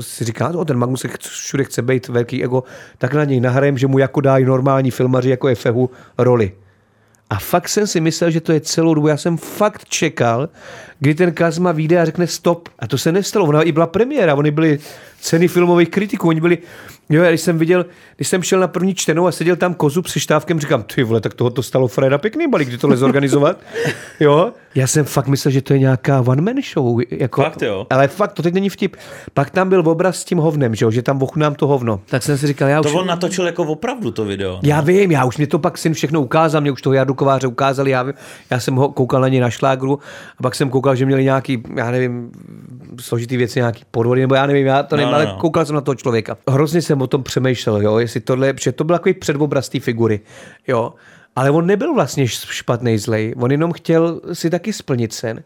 si říká, o ten Magnus všude chce být velký ego, tak na něj nahrajem, že mu jako dají normální filmaři, jako je Fehu, roli. A fakt jsem si myslel, že to je celou dobu. Já jsem fakt čekal, kdy ten Kazma vyjde a řekne stop. A to se nestalo. Ona i byla premiéra, oni byli ceny filmových kritiků, oni byli, jo, já když jsem viděl, když jsem šel na první čtenou a seděl tam kozu se štávkem, říkám, ty vole, tak toho to stalo Freda pěkný balík, kdy tohle zorganizovat. jo, já jsem fakt myslel, že to je nějaká one man show. Jako, Fakt jo? Ale fakt, to teď není vtip. Pak tam byl obraz s tím hovnem, že, jo, že tam ochutnám to hovno. Tak jsem si říkal, já už... To on natočil jako opravdu to video. Já vím, já už mě to pak syn všechno ukázal, mě už toho Jardu Kováře ukázali, já, vím, já jsem ho koukal na ně na šlágru a pak jsem koukal, že měli nějaký, já nevím, složitý věci, nějaký podvody, nebo já nevím, já to nevím, No, no, no, ale no. koukal jsem na toho člověka. Hrozně jsem o tom přemýšlel, jo, jestli tohle, protože to byl takový předobraz té figury, jo. Ale on nebyl vlastně špatný zlej, on jenom chtěl si taky splnit sen.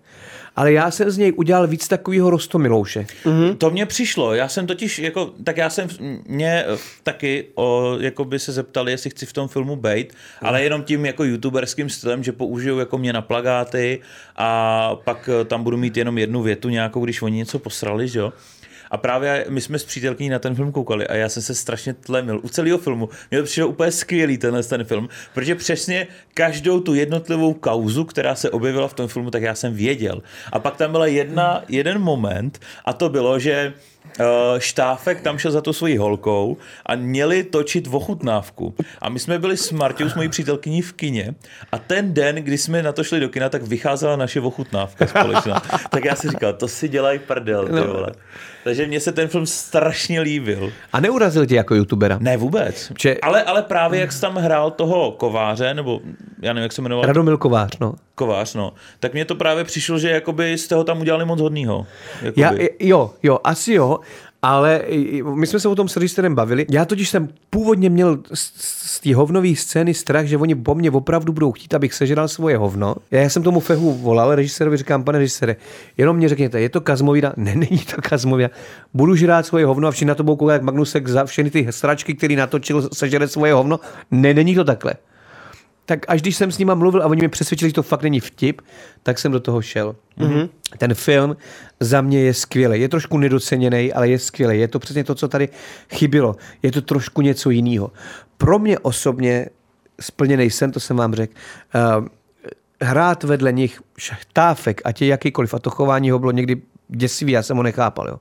Ale já jsem z něj udělal víc takového rostomilouše. Mm. To mně přišlo, já jsem totiž, jako, tak já jsem, mě eh, taky, o, jako by se zeptali, jestli chci v tom filmu být, ale jenom tím jako youtuberským stylem, že použiju jako mě na plagáty a pak eh, tam budu mít jenom jednu větu nějakou, když oni něco posrali, že jo. A právě my jsme s přítelkyní na ten film koukali a já jsem se strašně tlemil u celého filmu. Mně to přišlo úplně skvělý tenhle ten film, protože přesně každou tu jednotlivou kauzu, která se objevila v tom filmu, tak já jsem věděl. A pak tam byla jedna, jeden moment a to bylo, že Štáfek tam šel za to svojí holkou a měli točit ochutnávku. A my jsme byli s Martou, s mojí přítelkyní v kině a ten den, kdy jsme na to šli do kina, tak vycházela naše ochutnávka společná. tak já si říkal, to si dělají prdel, ty vole. Takže mně se ten film strašně líbil. A neurazil tě jako youtubera? Ne vůbec. Že- Ale, ale právě jak jsi tam hrál toho kováře, nebo já nevím, jak se jmenoval, Radomil Kovář, no. kovář, no, tak mně to právě přišlo, že jakoby jste ho tam udělali moc hodnýho. Jakoby. Já, jo, jo, asi jo, ale my jsme se o tom s režisérem bavili. Já totiž jsem původně měl z, té hovnové scény strach, že oni po mně opravdu budou chtít, abych sežral svoje hovno. Já, jsem tomu fehu volal, režisérovi říkám, pane režisére, jenom mě řekněte, je to Kazmovída? Ne, není to Kazmovída. Budu žrát svoje hovno a všichni na to budou koukat, jak Magnusek za všechny ty sračky, který natočil, sežere svoje hovno. Ne, není to takhle. Tak až když jsem s nima mluvil a oni mě přesvědčili, že to fakt není vtip, tak jsem do toho šel. Mm-hmm. Ten film za mě je skvělý. Je trošku nedoceněný, ale je skvělý. Je to přesně to, co tady chybilo. Je to trošku něco jiného. Pro mě osobně splněný sen, to jsem vám řekl, uh, hrát vedle nich štáfek, ať je jakýkoliv, a to chování ho bylo někdy děsivý, já jsem ho nechápal. Jo.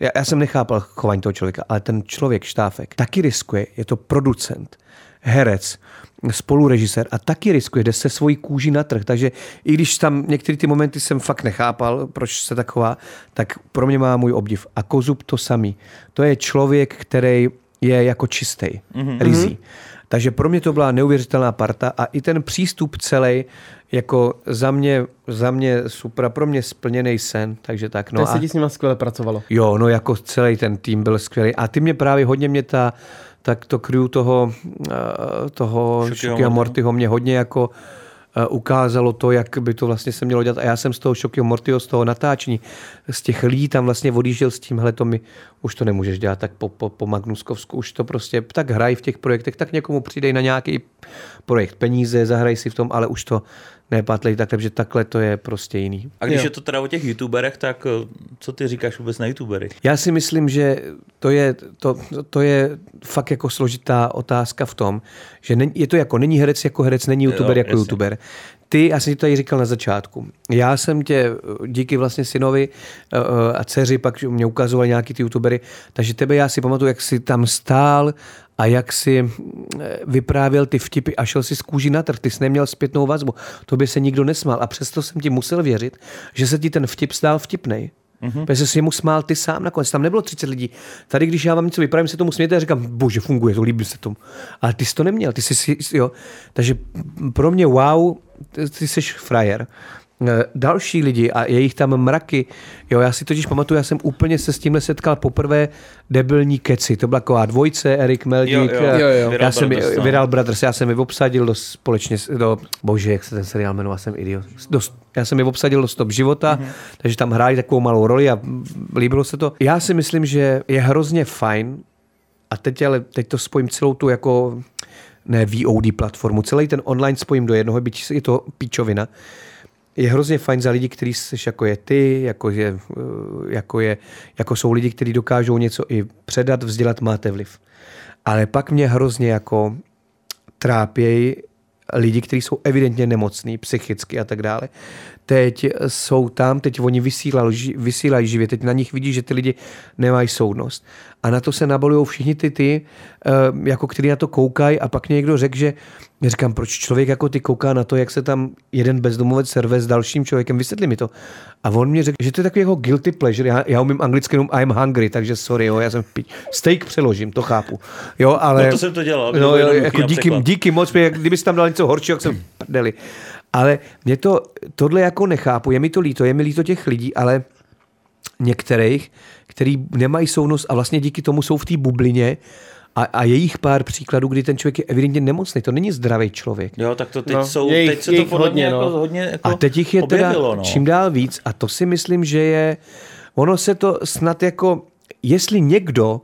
Já, já jsem nechápal chování toho člověka, ale ten člověk štáfek taky riskuje, je to producent, herec, spolurežisér a taky riskuje, jde se svojí kůží na trh. Takže i když tam některé ty momenty jsem fakt nechápal, proč se tak chová, tak pro mě má můj obdiv. A Kozub to samý. To je člověk, který je jako čistý, mm-hmm. rizí. Takže pro mě to byla neuvěřitelná parta a i ten přístup celý jako za mě, za mě super, pro mě splněný sen, takže tak. No a... se ti s nima skvěle pracovalo. Jo, no jako celý ten tým byl skvělý. A ty mě právě hodně mě ta, tak to crew toho, eh, toho Šukyho Šukyho Mortyho. Mortyho mě hodně jako ukázalo to, jak by to vlastně se mělo dělat. A já jsem z toho Šokio Mortio, z toho natáčení, z těch lidí tam vlastně odjížděl s tímhle, to mi už to nemůžeš dělat tak po, po, po Magnuskovsku, už to prostě tak hraj v těch projektech, tak někomu přidej na nějaký projekt peníze, zahraj si v tom, ale už to nepatlej takhle, že takhle to je prostě jiný. A když jo. je to teda o těch youtuberech, tak eh, co ty říkáš vůbec na youtubery? Já si myslím, že to je, to, to je fakt jako složitá otázka v tom, že není, je to jako není herec jako herec, není youtuber jo, jako jasně. youtuber. Ty, já jsem ti to tady říkal na začátku, já jsem tě eh, díky vlastně synovi eh, a dceři pak mě ukazovali nějaký ty youtubery, takže tebe já si pamatuju, jak jsi tam stál a jak si eh, vyprávěl ty vtipy a šel si z kůži na trh, ty jsi neměl zpětnou vazbu, to by se nikdo nesmál a přesto jsem ti musel věřit, že se ti ten vtip stál vtipnej. Mm-hmm. Protože jsi mu smál ty sám nakonec. Tam nebylo 30 lidí. Tady, když já vám něco vypravím, se tomu smějete a říkám, bože, funguje to, líbí se tomu. Ale ty jsi to neměl. Ty jsi, jo. Takže pro mě wow, ty, ty jsi frajer. Eh, další lidi a je jich tam mraky. Jo, já si totiž pamatuju, já jsem úplně se s tímhle setkal poprvé debilní keci. To byla taková dvojce, Erik Meldík. Jo, jo, jo, jo. Já jsem Brothers, no. Viral Brothers, já jsem je obsadil do společně, do, bože, jak se ten seriál jmenoval, jsem idiot. Do, já jsem je obsadil do Stop života, mm-hmm. takže tam hráli takovou malou roli a líbilo se to. Já si myslím, že je hrozně fajn, a teď ale teď to spojím celou tu jako ne VOD platformu, celý ten online spojím do jednoho, byť je to píčovina, je hrozně fajn za lidi, kteří jsi jako je ty, jako, je, eh, jako, je, jako jsou lidi, kteří dokážou něco i předat, vzdělat, máte vliv. Ale pak mě hrozně jako trápějí lidi, kteří jsou evidentně nemocní, psychicky a tak dále. Teď jsou tam, teď oni vysílají, vysílají živě, teď na nich vidí, že ty lidi nemají soudnost. A na to se nabalují všichni ty, ty eh, jako kteří na to koukají a pak někdo řekl, že já říkám, proč člověk jako ty kouká na to, jak se tam jeden bezdomovec serve s dalším člověkem, vysvětli mi to. A on mě řekl, že to je takový jako guilty pleasure. Já, já umím anglicky jenom I'm hungry, takže sorry, jo, já jsem pí... steak přeložím, to chápu. Jo, ale... No to jsem to dělal. No, jo, jako díky, díky moc, jak kdybys tam dal něco horšího, jak jsem prdeli. Ale mě to, tohle jako nechápu, je mi to líto, je mi líto těch lidí, ale některých, který nemají soudnost a vlastně díky tomu jsou v té bublině a, a je jich pár příkladů, kdy ten člověk je evidentně nemocný. To není zdravý člověk. Jo, tak to teď no, jsou, jich, teď se to podle hodně, no. jako, hodně jako A teď jich je objevilo, teda no. čím dál víc a to si myslím, že je, ono se to snad jako, jestli někdo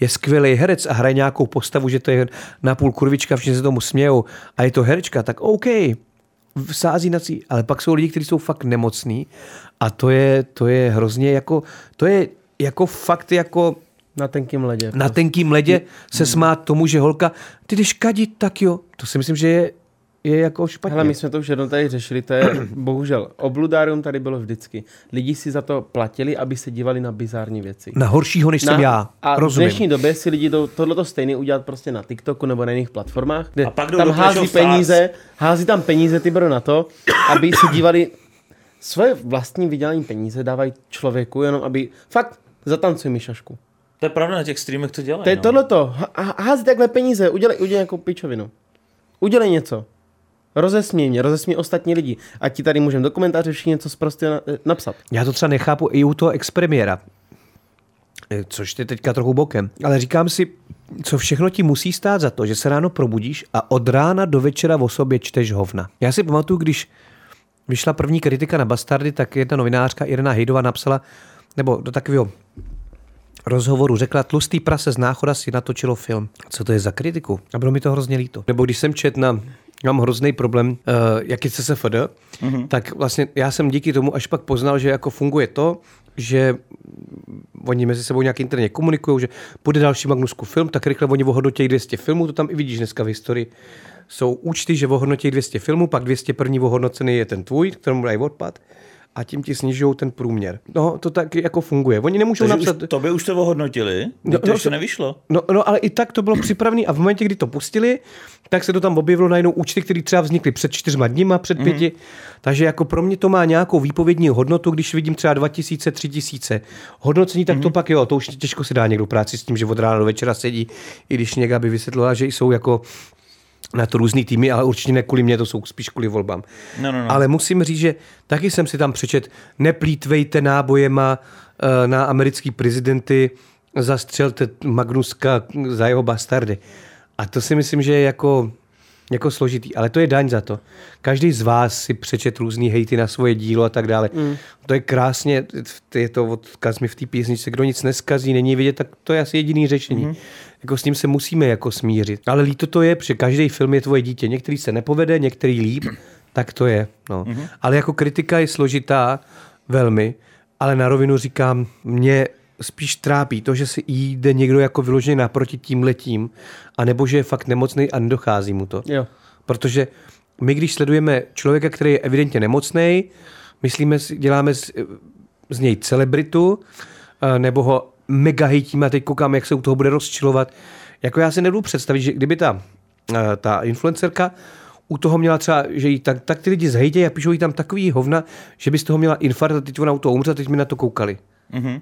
je skvělý herec a hraje nějakou postavu, že to je napůl kurvička, všichni se tomu smějou a je to herečka, tak OK, sází na cí, ale pak jsou lidi, kteří jsou fakt nemocní a to je, to je hrozně jako, to je jako fakt jako na tenkým ledě. Na tenkým ledě se smát tomu, že holka, ty jdeš kadit, tak jo. To si myslím, že je, je jako špatně. Hele, my jsme to už jednou tady řešili, to je bohužel. Obludárium tady bylo vždycky. Lidi si za to platili, aby se dívali na bizární věci. Na horšího, než na, jsem já. A Rozumím. v dnešní době si lidi to, tohleto stejně udělat prostě na TikToku nebo na jiných platformách, kde a pak tam hází peníze, hází tam peníze ty na to, aby si dívali svoje vlastní vydělání peníze dávají člověku, jenom aby fakt zatancuj mi šašku. To je pravda, na těch streamech to dělají. To je no. tohleto. Hází takhle peníze, udělej, udělej nějakou pičovinu. Udělej něco. Rozesměj mě, rozesměj ostatní lidi. A ti tady můžeme do komentáře všichni něco prostě na, napsat. Já to třeba nechápu i u toho expremiéra. Eh, což je teďka trochu bokem. Ale říkám si, co všechno ti musí stát za to, že se ráno probudíš a od rána do večera o sobě čteš hovna. Já si pamatuju, když vyšla první kritika na Bastardy, tak jedna novinářka Irena Hejdová napsala, nebo do takového rozhovoru řekla, tlustý prase z náchoda si natočilo film. Co to je za kritiku? A bylo mi to hrozně líto. Nebo když jsem čet na mám hrozný problém, uh, jak je CSFD, mm-hmm. tak vlastně já jsem díky tomu až pak poznal, že jako funguje to, že oni mezi sebou nějak interně komunikují, že bude další Magnusku film, tak rychle oni ohodnotí 200 filmů, to tam i vidíš dneska v historii. Jsou účty, že ohodnotí 200 filmů, pak 200 první ohodnocený je ten tvůj, kterému dají odpad a tím ti snižují ten průměr. No, to tak jako funguje. Oni nemůžou Takže napsat... Už, to by už to ohodnotili? No, to no, ještě nevyšlo. No, no, ale i tak to bylo připravené a v momentě, kdy to pustili, tak se to tam objevilo najednou účty, které třeba vznikly před čtyřma dníma, před pěti. Mm. Takže jako pro mě to má nějakou výpovědní hodnotu, když vidím třeba 2000, 3000 hodnocení, tak mm. to mhm. pak jo, to už těžko se dá někdo práci s tím, že od rána do večera sedí, i když někdo by vysvětlila, že jsou jako na to různý týmy, ale určitě ne kvůli mě, to jsou spíš kvůli volbám. No, no, no. Ale musím říct, že taky jsem si tam přečet, neplítvejte nábojema uh, na americký prezidenty, zastřelte Magnuska za jeho bastardy. A to si myslím, že je jako jako složitý, ale to je daň za to. Každý z vás si přečet různý hejty na svoje dílo a tak dále. Mm. To je krásně, je to odkaz mi v té písničce, kdo nic neskazí, není vidět, tak to je asi jediný řešení. Mm. Jako s ním se musíme jako smířit. Ale líto to je, protože každý film je tvoje dítě. Některý se nepovede, některý líp, tak to je. No. Mm. Ale jako kritika je složitá velmi, ale na rovinu říkám, mě spíš trápí to, že si jde někdo jako vyloženě naproti tím letím, anebo že je fakt nemocný a nedochází mu to. Jo. Protože my, když sledujeme člověka, který je evidentně nemocný, myslíme, děláme z, z něj celebritu, eh, nebo ho mega hejtíme a teď koukám, jak se u toho bude rozčilovat. Jako já si nebudu představit, že kdyby ta, eh, ta influencerka u toho měla třeba, že jí tak, tak ty lidi zhejtějí a píšou jí tam takový hovna, že by z toho měla infarkt a teď ona u toho umře a teď mi na to koukali. Mm-hmm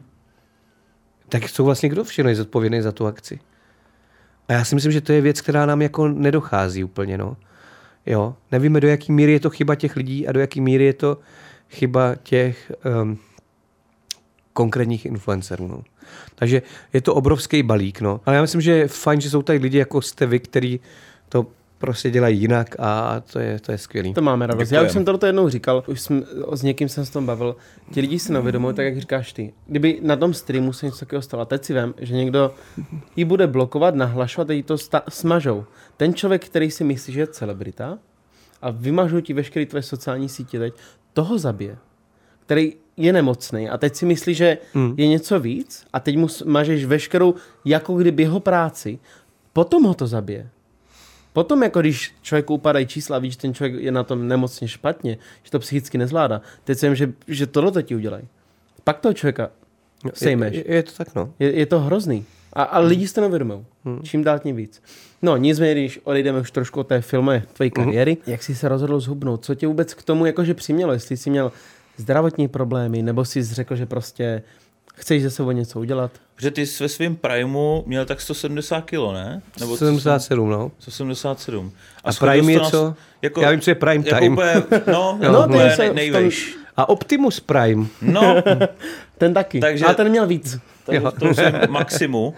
tak jsou vlastně kdo všechno je zodpovědný za tu akci? A já si myslím, že to je věc, která nám jako nedochází úplně, no. Jo, nevíme, do jaký míry je to chyba těch lidí a do jaký míry je to chyba těch um, konkrétních influencerů, no. Takže je to obrovský balík, no. Ale já myslím, že je fajn, že jsou tady lidi jako jste vy, který to prostě dělají jinak a to je, to je skvělý. To máme radost. Děkujem. Já už jsem to jednou říkal, už jsem, s někým jsem s tom bavil. Ti lidi si neuvědomují, tak jak říkáš ty. Kdyby na tom streamu se něco takového stalo, teď si vím, že někdo ji bude blokovat, nahlašovat a jí to sta- smažou. Ten člověk, který si myslí, že je celebrita a vymažou ti veškeré tvoje sociální sítě teď, toho zabije. Který je nemocný a teď si myslí, že hmm. je něco víc a teď mu mažeš veškerou, jako kdyby jeho práci, potom ho to zabije. Potom, jako když člověku upadají čísla, víš, ten člověk je na tom nemocně špatně, že to psychicky nezvládá, teď vím, že, že tohle to ti udělají. Pak toho člověka sejmeš. Je, je, je to tak, no. Je, je to hrozný. A, a hmm. lidi si to nevědomují. Hmm. Čím dál tím víc. No, nicméně, když odejdeme už trošku od té filmy tvojí hmm. kariéry, hmm. jak jsi se rozhodl zhubnout? Co tě vůbec k tomu jakože přimělo? Jestli jsi měl zdravotní problémy, nebo jsi řekl, že prostě chceš ze sebou něco udělat? Protože ty jsi ve svém primu měl tak 170 kg, ne? Nebo 77, no. 177. A, a prime je co? Jako, Já vím, co je prime jako time. Úplně, no, no, no úplně nej, nejvejš. A Optimus Prime. No. ten taky. Takže, a ten měl víc. Takže to už je maximu.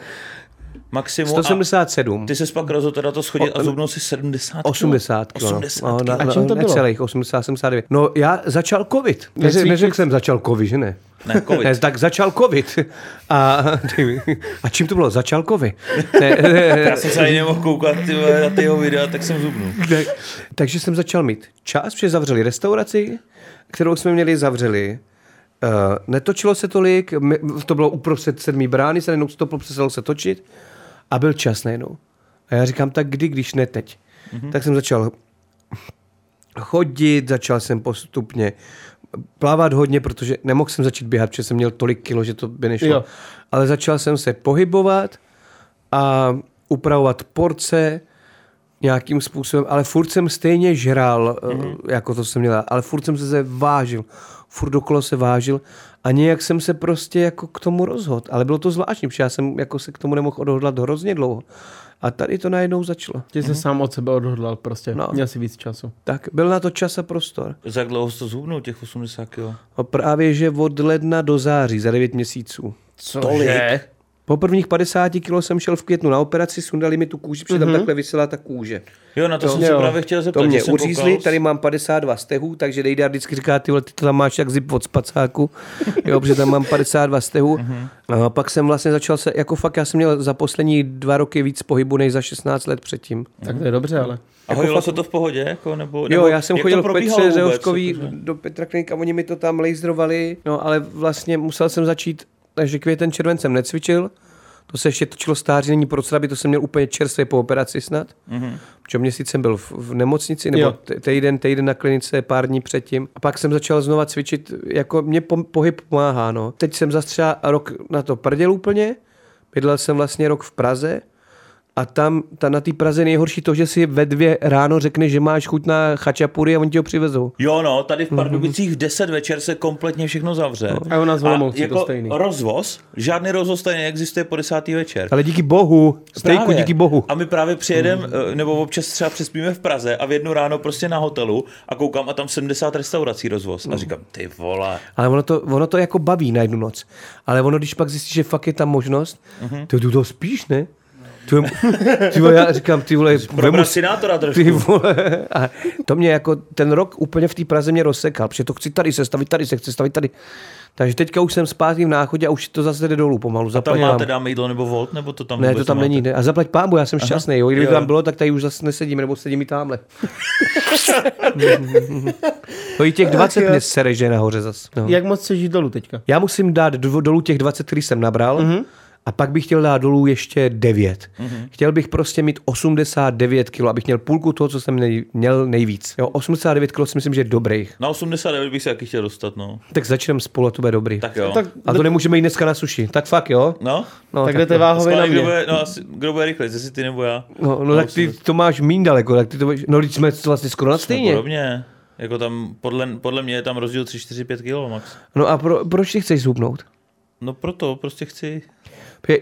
Maximum 177. Ty se pak rozhodl teda to schodit o, a zubnul si 70 80 kg. 80 no, na, a čím to bylo? Necelých, 80, 79. No já začal covid. Neřekl, neřekl jsem začal covid, že ne? Ne, COVID. Ne, tak začal covid. A, a čím to bylo? Začal covid. Ne, Já jsem se ani nemohl koukat ty, na ty jeho videa, tak jsem zubnul. Tak, takže jsem začal mít čas, protože zavřeli restauraci, kterou jsme měli, zavřeli. Uh, netočilo se tolik, to bylo uprostřed sedmý brány, se najednou stoplo, přestalo se točit a byl čas najednou. A já říkám, tak kdy, když ne teď. Mm-hmm. Tak jsem začal chodit, začal jsem postupně plavat hodně, protože nemohl jsem začít běhat, protože jsem měl tolik kilo, že to by nešlo. Jo. Ale začal jsem se pohybovat a upravovat porce nějakým způsobem, ale furt jsem stejně žral, mm-hmm. jako to jsem měl, ale furt jsem se vážil, furt dokolo se vážil a nějak jsem se prostě jako k tomu rozhodl. Ale bylo to zvláštní, protože já jsem jako se k tomu nemohl odhodlat hrozně dlouho. A tady to najednou začalo. Ty jsi mm. sám od sebe odhodlal prostě. No. Měl si víc času. Tak, byl na to čas a prostor. Za jak dlouho jsi to zhubnul, těch 80 kg? No právě, že od ledna do září, za 9 měsíců. Co? Tolik? Po prvních 50 kg jsem šel v květnu na operaci, sundali mi tu kůži, protože mm-hmm. tam mhm. takhle vysela ta kůže. Jo, na to, to jsem se právě chtěl zeptat. To mě uřízli, tady mám 52 stehů, takže Dejda vždycky říká, ty, ty to tam máš jak zip od spacáku, jo, protože tam mám 52 stehů. Mm-hmm. A pak jsem vlastně začal se, jako fakt, já jsem měl za poslední dva roky víc pohybu než za 16 let předtím. Mm-hmm. Tak to je dobře, ale. A jako hodilo fakt... se to v pohodě? Jako, nebo, jo, nebo, já jsem chodil v Petře Řehovskový do Petra Klinika, oni mi to tam laserovali, no ale vlastně musel jsem začít, takže květen červen jsem necvičil, to se ještě točilo stáří, není pro aby to jsem měl úplně čerstvě po operaci snad. Mm-hmm. Protože měsíc jsem byl v, v nemocnici, nebo týden, týden na klinice, pár dní předtím. A pak jsem začal znova cvičit, jako mě po, pohyb pomáhá. No. Teď jsem zase třeba rok na to prděl úplně, bydlel jsem vlastně rok v Praze, a tam ta, na té Praze nejhorší to, že si ve dvě ráno řekne, že máš chuť na chačapury a oni ti ho přivezou. Jo, no, tady v Pardubicích v 10 večer se kompletně všechno zavře. No. A u nás a jako to stejný. rozvoz, žádný rozvoz tady neexistuje po 10. večer. Ale díky bohu, stejku díky bohu. A my právě přijedeme, mm. nebo občas třeba přespíme v Praze a v jednu ráno prostě na hotelu a koukám a tam 70 restaurací rozvoz. Mm. A mhm. říkám, ty vole. Ale ono to, ono to jako baví na jednu noc. Ale ono, když pak zjistíš, že fakt je tam možnost, mm-hmm. ty to spíš, ne? Ty, ty vole, já říkám, ty vole, Probrat sinátora trošku. ty vole. A to mě jako ten rok úplně v té Praze mě rozsekal, protože to chci tady se stavit, tady se chci stavit tady. Takže teďka už jsem zpátky v náchodě a už to zase jde dolů pomalu. Tam Zaplať máte dáme jídlo nebo volt, nebo to tam ne, to tam není. Ne. A zaplať pámbu, já jsem šťastný. Jo. Kdyby Jo. tam bylo, tak tady už zase nesedím, nebo sedím i tamhle. to i těch 20 jo. mě sere, že nahoře zase. No. Jak moc chceš jít dolů teďka? Já musím dát dolů těch 20, který jsem nabral, mm-hmm. A pak bych chtěl dát dolů ještě 9. Mm-hmm. Chtěl bych prostě mít 89 kg, abych měl půlku toho, co jsem nej, měl nejvíc. Jo, 89 kg si myslím, že je dobrých. Na 89 bych se taky chtěl dostat, no. Tak začneme spolu a to bude dobrý. Tak jo. Tak, a to nemůžeme jít dneska na suši. Tak fakt jo? No, No, tak jdete váhově na Schválně, kdo mě. bude, no, asi, kdo bude rychlejší, jestli ty nebo já. No, no tak ty to máš mín daleko, tak ty to budeš, no teď jsme vlastně skoro na stejně. Podobně. Jako tam, podle, podle mě je tam rozdíl 3, 4, 5 kg max. No a pro, proč ty chceš zhubnout? No proto, prostě chci.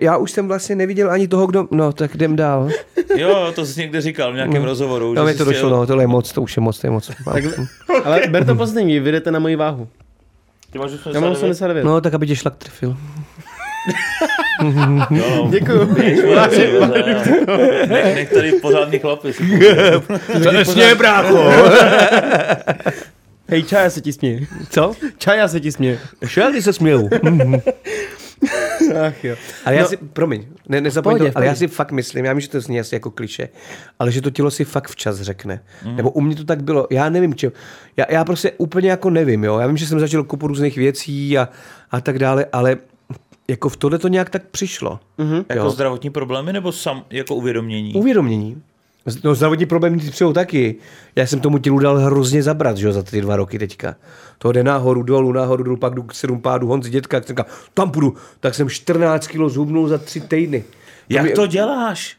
Já už jsem vlastně neviděl ani toho, kdo, no tak jdem dál. Jo, to jsi někde říkal v nějakém rozhovoru. No mi to došlo, chtěl- no, tohle je moc, to už je moc, to je moc. Tak, ale ber to pozitivně, vy jdete na moji váhu. Ty máš Já mám 89? 89. No tak aby tě šlak trefil. Jo, Děkuju. nech, nech tady pořádný chlapy. Přesně, brácho. Hej, čaja se ti směje. Co? Čaja se ti směje. Šel, ty se směju. Ach jo. Ale já No. si, promiň, ne, nezapomeň Pohodě, to, ale já si fakt myslím, já vím, že to zní asi jako kliše, ale že to tělo si fakt včas řekne. Mm. Nebo u mě to tak bylo, já nevím, či, já, já prostě úplně jako nevím, jo. Já vím, že jsem začal kupu různých věcí a, a tak dále, ale jako v tohle to nějak tak přišlo. Mm. Jako zdravotní problémy nebo sam jako uvědomění? Uvědomění. No zdravotní problémy přijou taky. Já jsem tomu tělu dal hrozně zabrat, že jo, za ty dva roky teďka. To jde nahoru, dolů, nahoru, dolů, pak jdu k sedm pádu Honzi dětka, jak jsem tam půjdu. Tak jsem 14 kilo zhubnul za tři týdny. Jak mě- to děláš?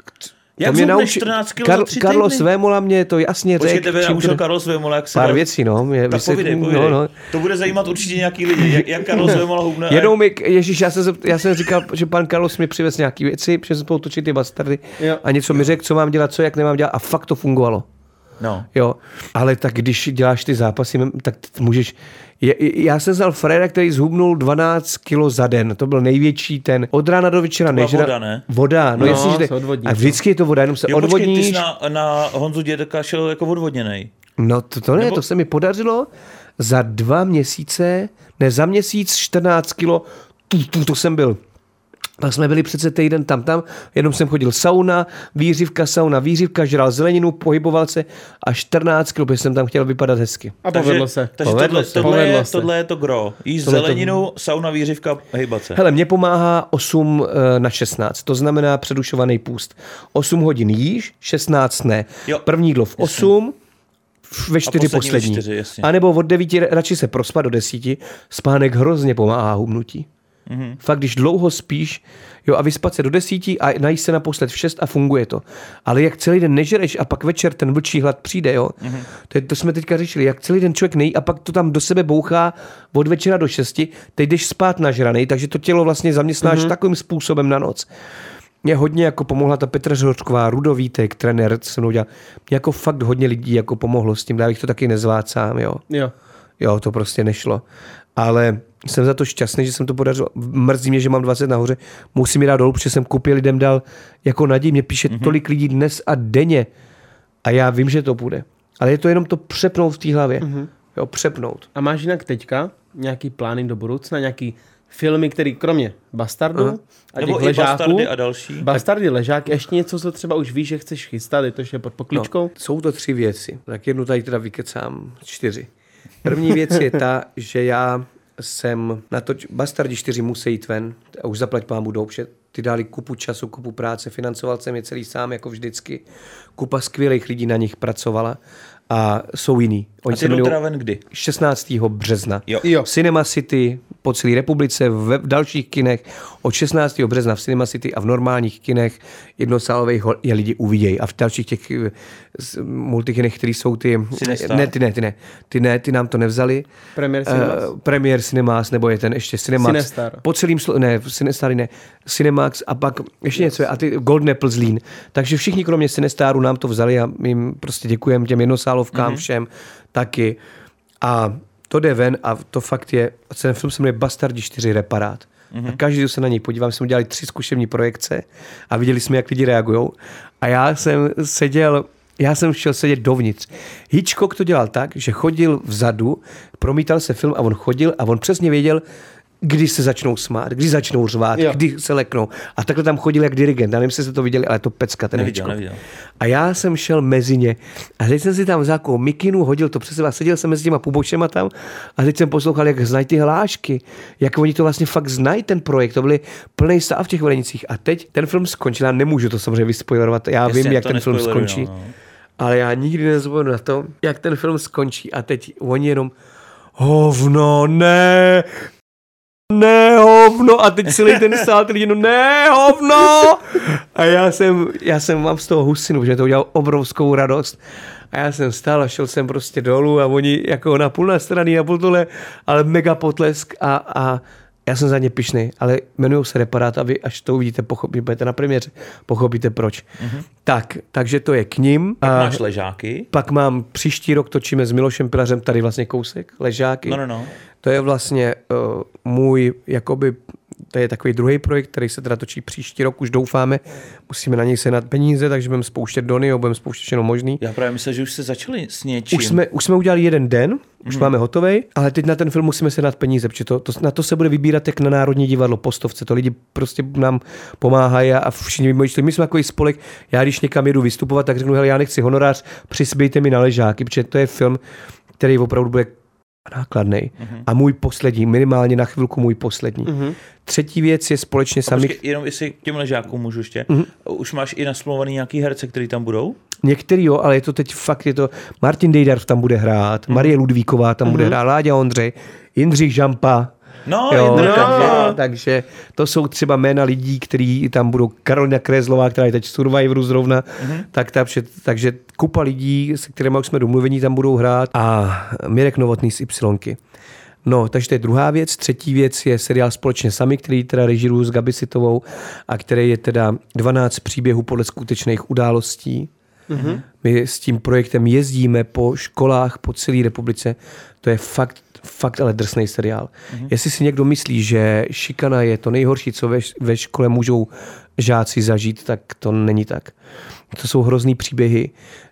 Jak mě zhubneš naučil- 14 kg Kar- za tři Carlos týdny? Vémola mě to jasně řekl. tebe čím naučil to- Carlos Vémola, jak se Pár věcí, no. Mě, Tak povídej, povídej. No, no. To bude zajímat určitě nějaký lidi, jak, jak Carlos Vémola hubne. Jednou mi, ježíš, já jsem, se- já jsem říkal, že pan Carlos mi přivez nějaký věci, protože jsem spolu točit ty bastardy Jo. a něco mi řekl, co mám dělat, co, jak nemám dělat a fakt to fungovalo. No. Jo, ale tak když děláš ty zápasy, tak můžeš... Je, já jsem znal Freda, který zhubnul 12 kilo za den. To byl největší ten. Od rána do večera nežra... voda, ne? Voda, no, No, jasně, že A vždycky je to voda, jenom se Jo, počkej, ty odvodníš. jsi na, na Honzu Dědeka šel jako odvodněnej. No to, to ne, Nebo- to se mi podařilo za dva měsíce, ne za měsíc 14 kilo, tu, tu, to jsem byl. Pak jsme byli přece týden tam, tam, jenom jsem chodil sauna, výřivka, sauna, výřivka, žral zeleninu, pohyboval se a 14 kilo, protože jsem tam chtěl vypadat hezky. A povedlo se. Takže Povedlo tohle, se. tohle, Povedlo je, se. tohle je to gro. Jíst Tohle to- zeleninu, sauna, výřivka, hejbat se. Hele, mě pomáhá 8 eh, na 16, to znamená předušovaný půst. 8 hodin jíš, 16 ne. Jo. První jídlo v 8, ve 4 poslední ve poslední. čtyři, jasně. A nebo od 9 radši se prospat do 10. Spánek hrozně pomáhá hubnutí. Mhm. Mm-hmm. Fakt, když dlouho spíš, jo, a vyspat se do desíti a najíst se naposled v 6 a funguje to. Ale jak celý den nežereš a pak večer ten vlčí hlad přijde, jo. Mhm. Mm-hmm. To, to, jsme teďka řešili, jak celý den člověk nejí a pak to tam do sebe bouchá od večera do 6, teď jdeš spát nažranej, takže to tělo vlastně zaměstnáš mm-hmm. takovým způsobem na noc. Mě hodně jako pomohla ta Petra Žočková, Rudovítek, trenér, co se mnou dělal. Mě jako fakt hodně lidí jako pomohlo s tím, já bych to taky nezvládl sám, jo. Jo. Jo, to prostě nešlo. Ale jsem za to šťastný, že jsem to podařil. Mrzí mě, že mám 20 nahoře. Musím je dát dolů, protože jsem koupil lidem dal jako naději. Mě píše mm-hmm. tolik lidí dnes a denně. A já vím, že to bude. Ale je to jenom to přepnout v té hlavě. Mm-hmm. Jo, přepnout. A máš jinak teďka nějaký plány do budoucna, nějaký filmy, který kromě Bastardu Aha. a Nebo těch i ležáků, bastardy a další. Bastardy, ležák, ještě něco, co třeba už víš, že chceš chystat, je to ještě pod pokličkou? No, jsou to tři věci. Tak jednu tady teda vykecám. Čtyři. První věc je ta, že já jsem na to, Bastardi 4 musí jít ven a už zaplať pámu protože ty dali kupu času, kupu práce, financoval jsem je celý sám, jako vždycky. Kupa skvělých lidí na nich pracovala a jsou jiný. A ty se jdou jmenují kdy? 16. března. Jo. Jo. Cinema City po celé republice, v, v dalších kinech od 16. března v Cinema City a v normálních kinech jednosálových je lidi uvidějí. A v dalších těch eh, multikinech, které jsou ty... Cinestar. Ne, ty ne, ty ne. Ty ne, ty nám to nevzali. Premier Cinemas? Uh, Premier Cinemas, nebo je ten ještě Cinemax. Cinestar. Po celým, slo- ne, Cinestary ne, Cinemax a pak ještě něco, a ty Golden Apple Zlín. Takže všichni kromě Cinestaru nám to vzali a my jim prostě děkujeme těm jednosálovkám mm-hmm. všem taky. A to jde ven a to fakt je, ten film se jmenuje Bastardi 4 Reparát. Mm-hmm. A každý se na něj podívám, jsme udělali tři zkušební projekce a viděli jsme, jak lidi reagují. A já jsem seděl já jsem šel sedět dovnitř. Hitchcock to dělal tak, že chodil vzadu, promítal se film a on chodil a on přesně věděl, kdy se začnou smát, kdy začnou řvát, jo. kdy se leknou. A takhle tam chodil jak dirigent. Já nevím, jestli jste to viděli, ale to pecka, ten neviděl, neviděl. A já jsem šel mezi ně a teď jsem si tam vzal mikinu, hodil to přes sebe, seděl jsem mezi těma pubošema tam a teď jsem poslouchal, jak znají ty hlášky, jak oni to vlastně fakt znají, ten projekt. To byly plný stav v těch Velenicích. A teď ten film skončil, já nemůžu to samozřejmě vyspoilerovat, já Jestli vím, jak ten film skončí. No, no. Ale já nikdy nezapomenu na to, jak ten film skončí a teď oni jenom hovno, ne, ne hovno. A teď celý ten sál lidi, no ne hovno. A já jsem, já jsem mám z toho husinu, že to udělal obrovskou radost. A já jsem stál a šel jsem prostě dolů a oni jako na půl na strany, na půl tohle, ale mega potlesk a, a já jsem za ně pišný, ale jmenují se Reparát a vy až to uvidíte, pochopíte, budete na premiéře, pochopíte proč. Mm-hmm. Tak, takže to je k ním. Pak a máš ležáky. Pak mám, příští rok točíme s Milošem Pilařem tady vlastně kousek, ležáky. No, no, no. To je vlastně uh, můj jakoby to je takový druhý projekt, který se teda točí příští rok, už doufáme. Musíme na něj sehnat peníze, takže budeme spouštět dony, budeme spouštět všechno možný. Já právě myslím, že už se začali s něčím. Už jsme, už jsme udělali jeden den, už hmm. máme hotový, ale teď na ten film musíme sehnat peníze, protože to, to, na to se bude vybírat jak na Národní divadlo postovce. To lidi prostě nám pomáhají a, a všichni vymýšlí. My jsme takový spolek, já když někam jedu vystupovat, tak řeknu, hele, já nechci honorář, přispějte mi na ležáky, protože to je film, který opravdu bude nákladný. Mm-hmm. A můj poslední, minimálně na chvilku můj poslední. Mm-hmm. Třetí věc je společně sami... Počkej, jenom jestli k těm ležákům můžu ještě. Mm-hmm. Už máš i nasmluvaný nějaký herce, který tam budou? Některý jo, ale je to teď fakt, je to... Martin Dejdar tam bude hrát, mm-hmm. Marie Ludvíková tam mm-hmm. bude hrát, Láďa Ondřej, Jindřich Žampa, No, jo, no. Takže, takže to jsou třeba jména lidí, kteří tam budou. Karolina Krézlová, která je teď v Survivoru zrovna, mm-hmm. tak ta, takže kupa lidí, se kterými už jsme domluvení, tam budou hrát a Mirek Novotný z Ypsilonky. No, takže to je druhá věc. Třetí věc je seriál Společně sami, který teda režiruju s Gabi Sitovou a který je teda 12 příběhů podle skutečných událostí. Mm-hmm. My s tím projektem jezdíme po školách po celé republice. To je fakt fakt ale drsný seriál. Mm-hmm. Jestli si někdo myslí, že šikana je to nejhorší, co ve, ve škole můžou žáci zažít, tak to není tak. To jsou hrozný příběhy,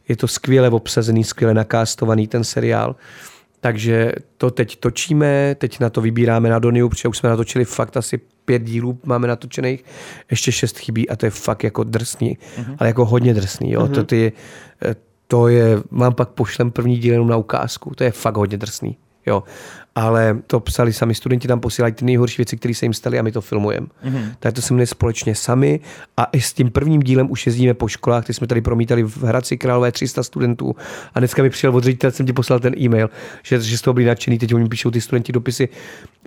je to skvěle obsazený, skvěle nakástovaný ten seriál. Takže to teď točíme, teď na to vybíráme na Doniu, protože už jsme natočili fakt asi pět dílů máme natočených, ještě šest chybí a to je fakt jako drsný, mm-hmm. ale jako hodně drsný. Jo? Mm-hmm. To, ty, to je, vám pak pošlem první díl jenom na ukázku, to je fakt hodně drsný. Jo. Ale to psali sami studenti, tam posílají ty nejhorší věci, které se jim staly a my to filmujeme. Mm-hmm. Tak to se jmenuje společně sami a i s tím prvním dílem už jezdíme po školách, ty jsme tady promítali v Hradci Králové 300 studentů a dneska mi přišel od ředitele, jsem ti poslal ten e-mail, že, že z toho byli nadšený, teď oni píšou ty studenti dopisy,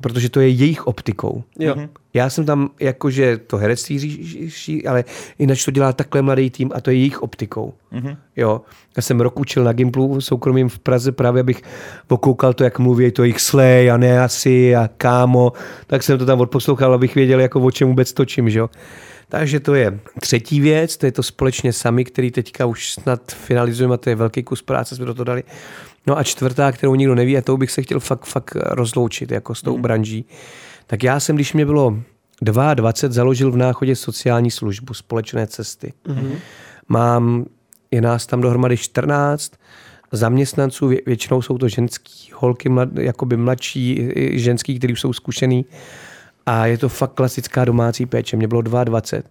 protože to je jejich optikou. Jo. Mm-hmm. Já jsem tam jakože to herectví říší, ale jinak to dělá takhle mladý tým a to je jejich optikou. Mm-hmm. Jo. Já jsem rok učil na Gimplu soukromým v Praze právě, abych pokoukal to, jak mluví, to jich slej a ne asi a kámo, tak jsem to tam odposlouchal, abych věděl, jako o čem vůbec točím, že jo. Takže to je třetí věc, to je to společně sami, který teďka už snad finalizujeme a to je velký kus práce, jsme do toho dali. No a čtvrtá, kterou nikdo neví, a tou bych se chtěl fakt, fakt rozloučit jako s tou mm. branží. Tak já jsem, když mě bylo 22, založil v Náchodě sociální službu Společné cesty. Mm-hmm. Mám, je nás tam dohromady 14 zaměstnanců, většinou jsou to ženský holky, mlad, jakoby mladší ženský, kteří jsou zkušený. A je to fakt klasická domácí péče. Mě bylo 22.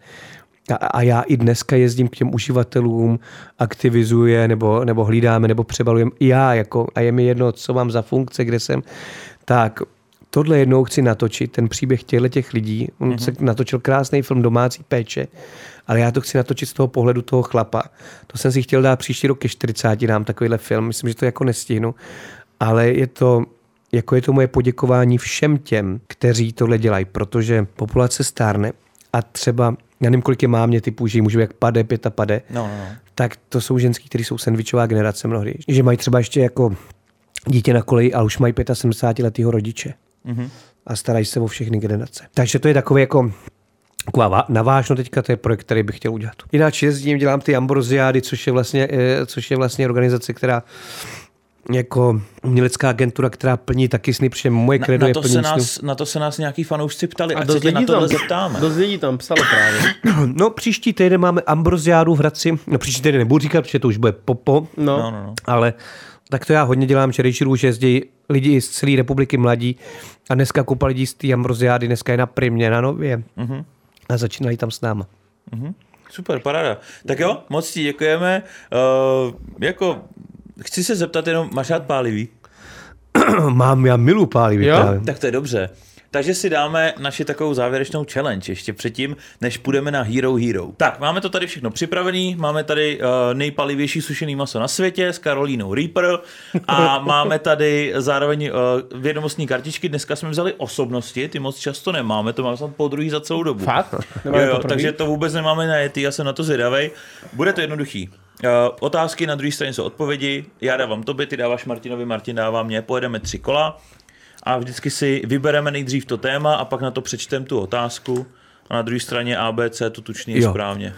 A, a já i dneska jezdím k těm uživatelům, aktivizuje, nebo, nebo hlídáme, nebo přebalujeme. I já, jako, a je mi jedno, co mám za funkce, kde jsem. Tak tohle jednou chci natočit, ten příběh těchto těch lidí. On mm-hmm. se natočil krásný film Domácí péče, ale já to chci natočit z toho pohledu toho chlapa. To jsem si chtěl dát příští rok ke 40, dám takovýhle film. Myslím, že to jako nestihnu. Ale je to, jako je to moje poděkování všem těm, kteří tohle dělají, protože populace stárne a třeba, já nevím, kolik je mámě typů, že můžu jak pade, pěta pade, no, no, no. tak to jsou ženský, kteří jsou sandvičová generace mnohdy. Že mají třeba ještě jako dítě na koleji, ale už mají 75 letého rodiče. Mm-hmm. A starají se o všechny generace. Takže to je takové jako Taková navážno teďka, to je projekt, který bych chtěl udělat. Jinak jezdím, dělám ty ambroziády, což je vlastně, eh, což je vlastně organizace, která jako umělecká agentura, která plní taky sny, protože moje kredo na, je to plní se nás, na to se nás nějaký fanoušci ptali, A se dost tě na tohle tam, zeptáme. dost lidí tam psalo právě. No příští týden máme Ambroziádu v Hradci, no příští týden nebudu říkat, protože to už bude popo, No. No, no, no. ale tak to já hodně dělám, že režiruju, že jezdí lidi z celé republiky mladí a dneska kupa lidí z té Ambroziády, dneska je na Primě, na Nově Mhm. A začínají tam s náma. Super, paráda. Tak jo, moc ti děkujeme. Uh, jako, chci se zeptat jenom, máš rád pálivý? Mám, já milu pálivý Jo? právě. Tak to je dobře. Takže si dáme naši takovou závěrečnou challenge ještě předtím, než půjdeme na Hero Hero. Tak, máme to tady všechno připravený, máme tady uh, nejpalivější sušený maso na světě s Karolínou Reaper a máme tady zároveň uh, vědomostní kartičky. Dneska jsme vzali osobnosti, ty moc často nemáme, to máme snad po druhý za celou dobu. Fakt? Jo, jo, takže to vůbec nemáme na jety, já jsem na to zvědavej. Bude to jednoduchý. Uh, otázky na druhé straně jsou odpovědi. Já dávám tobě, ty dáváš Martinovi, Martin dává mě. Pojedeme tři kola a vždycky si vybereme nejdřív to téma a pak na to přečtem tu otázku. A na druhé straně ABC to tučný je Jo. správně.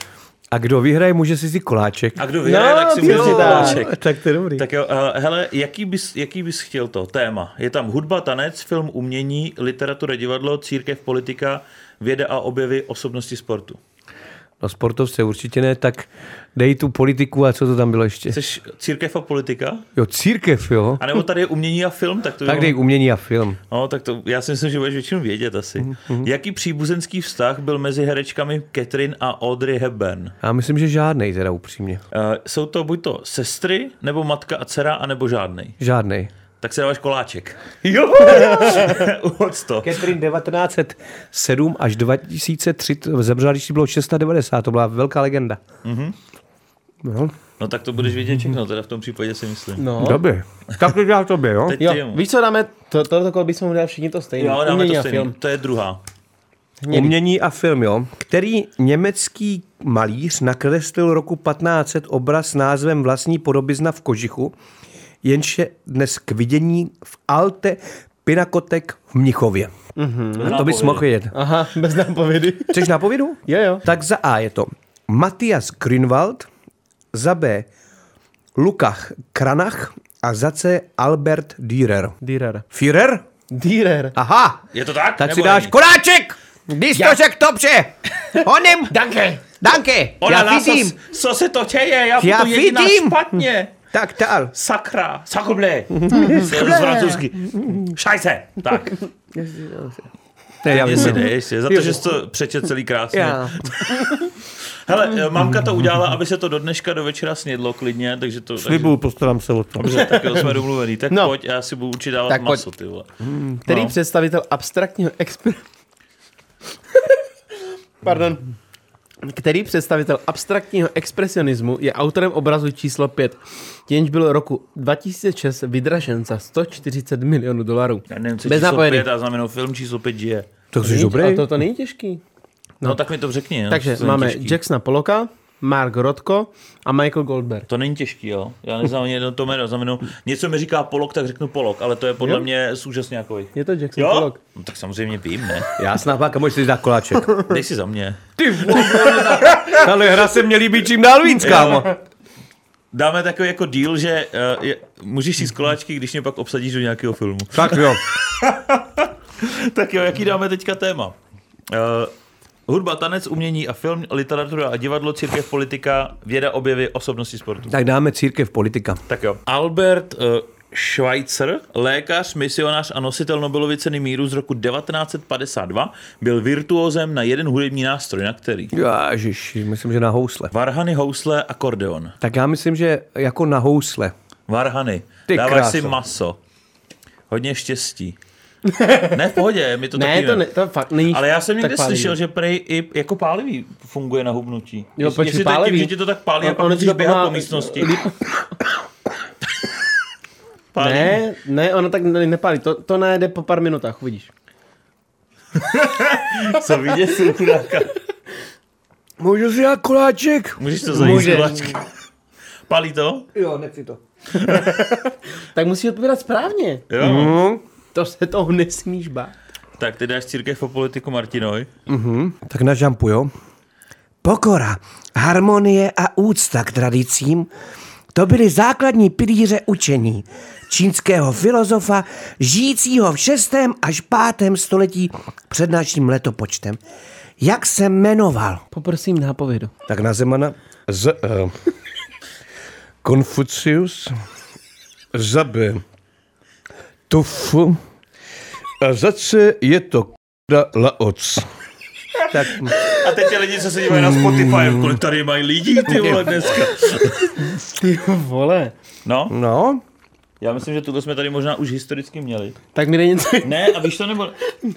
A kdo vyhraje, může si si koláček. A kdo vyhraje, No, tak si může tak. koláček. tak to je dobrý. Tak jo, uh, hele, jaký bys, jaký bys chtěl to téma? Je tam hudba, tanec, film, umění, literatura, divadlo, církev, politika, věda a objevy osobnosti sportu. No sportovce určitě ne, tak dej tu politiku a co to tam bylo ještě? Jsi církev a politika? Jo, církev, jo. A nebo tady je umění a film, tak to Tak jo. dej umění a film. No, tak to, já si myslím, že budeš většinu vědět asi. Mhm, Jaký příbuzenský vztah byl mezi herečkami Catherine a Audrey Hepburn? Já myslím, že žádnej teda upřímně. Uh, jsou to buď to sestry, nebo matka a dcera, anebo žádnej. Žádnej. Tak si dáváš koláček. Jo! Uhoď to. Catherine 1907 až 2003 to zemřela, když bylo 690, to byla velká legenda. Mm-hmm. No, No tak to budeš vědět všechno, teda v tom případě si myslím. No. dobře. Tak to dělá tobě, jo? Teď Jo, víš co dáme? To, tohle kolo bychom dát všichni to stejné. jo, dáme Umění to film. To je druhá. Umění a film, jo. Který německý malíř nakreslil roku 1500 obraz s názvem Vlastní podobizna v kožichu, jenž je dnes k vidění v Alte Pinakotek v Mnichově. Mm-hmm. To bys mohl vědět. Aha, bez nápovědy. Chceš nápovědu? jo, jo. Tak za A je to Matthias Grünwald, za B Lukach Kranach a za C Albert Dürer. Dürer. Führer? Dürer. Aha, Je to tak? tak si dáš není? koláček! Když to řekl dobře! Honem! Danke. Danke! Ona Já vidím! co se to děje? Já, Já vidím. špatně. Tak dál. Sakra, sakuble. Z francouzsky. Šajse. Tak, Ne, já vím. ještě, za to, že jsi to přečet celý krásně. Já. Hele, mamka to udělala, aby se to do dneška do večera snědlo klidně, takže to... Takže, Slibuju, postarám se o to. dobře, tak jo, jsme domluvený. Tak No. pojď, já si budu určitě dávat Tak pojď. maso, ty vole. Který No. představitel abstraktního exper... Pardon. Který představitel abstraktního expresionismu je autorem obrazu číslo 5, jenž byl roku 2006 vydražen za 140 milionů dolarů. Já nevím, co Bez číslo nápovědy. 5 a znamená film číslo 5 žije. To jsi dobrý. ale To, to není těžký. No, tak mi to řekni. No, Takže máme těžký. Jacksona Poloka, Mark Rothko a Michael Goldberg. To není těžký, jo. Já neznám ani jedno to jméno. Znamená, něco mi říká Polok, tak řeknu Polok, ale to je podle Jo. mě úžasňákový. Je to Jackson Jo? Pollock. No, tak samozřejmě vím, ne? Já snad pak, můžeš si dát koláček. Dej si za mě. Ty Ale hra se mě líbí čím dál víc, kámo. Dáme takový jako deal, že uh, je, můžeš jít z koláčky, když mě pak obsadíš do nějakého filmu. Tak jo. tak jo, jaký dáme teďka téma? Uh, hudba, tanec, umění a film, literatura a divadlo, církev, politika, věda, objevy, osobnosti sportu. Tak dáme církev politika. Tak jo. Albert uh, Schweitzer, lékař, misionář a nositel Nobelovy ceny míru z roku 1952, byl virtuózem na jeden hudební nástroj, na který? Ježiši, myslím, že na housle. Varhany, housle, akordeon. Tak já myslím, že jako na housle. Varhany. Ty Dáváš kráso. si maso. Hodně štěstí. Ne, v pohodě, mi to Ne, taky to, ne, to fakt není Ale já jsem někde pálivý. slyšel, že prej i jako pálivý funguje na hubnutí. Jo, Jestli- jestli to je tím, pálivý. že ti to tak pálí a On- pak musíš běhat po místnosti. Pálí. Ne, ne, ono tak ne- nepálí. To, to nejde po pár minutách, uvidíš. Co jsou chudáka. Můžu si dát koláček? Můžeš to zajít koláčky. Pálí to? Jo, nechci to. Tak musíš odpovědat správně. Jo. Mm. To se toho nesmíš bát. Tak ty dáš církev o politiku Martinoj. Tak na žampu, jo? Pokora, harmonie a úcta k tradicím, to byly základní pilíře učení. čínského filozofa, žijícího v 6. až 5. století před naším letopočtem. Jak se jmenoval? Poprosím nápovědu. Tak na Zemana z uh, Konfucius, za B Tofu a za C je to k***a Laoc. Tak. A teď je lidi, co se dívají na Spotify, kolik tady mají lidí, ty vole, dneska. Ty vole. No, No, já myslím, že tuto jsme tady možná už historicky měli. Tak mi dej něco. Ne, a víš to nebo...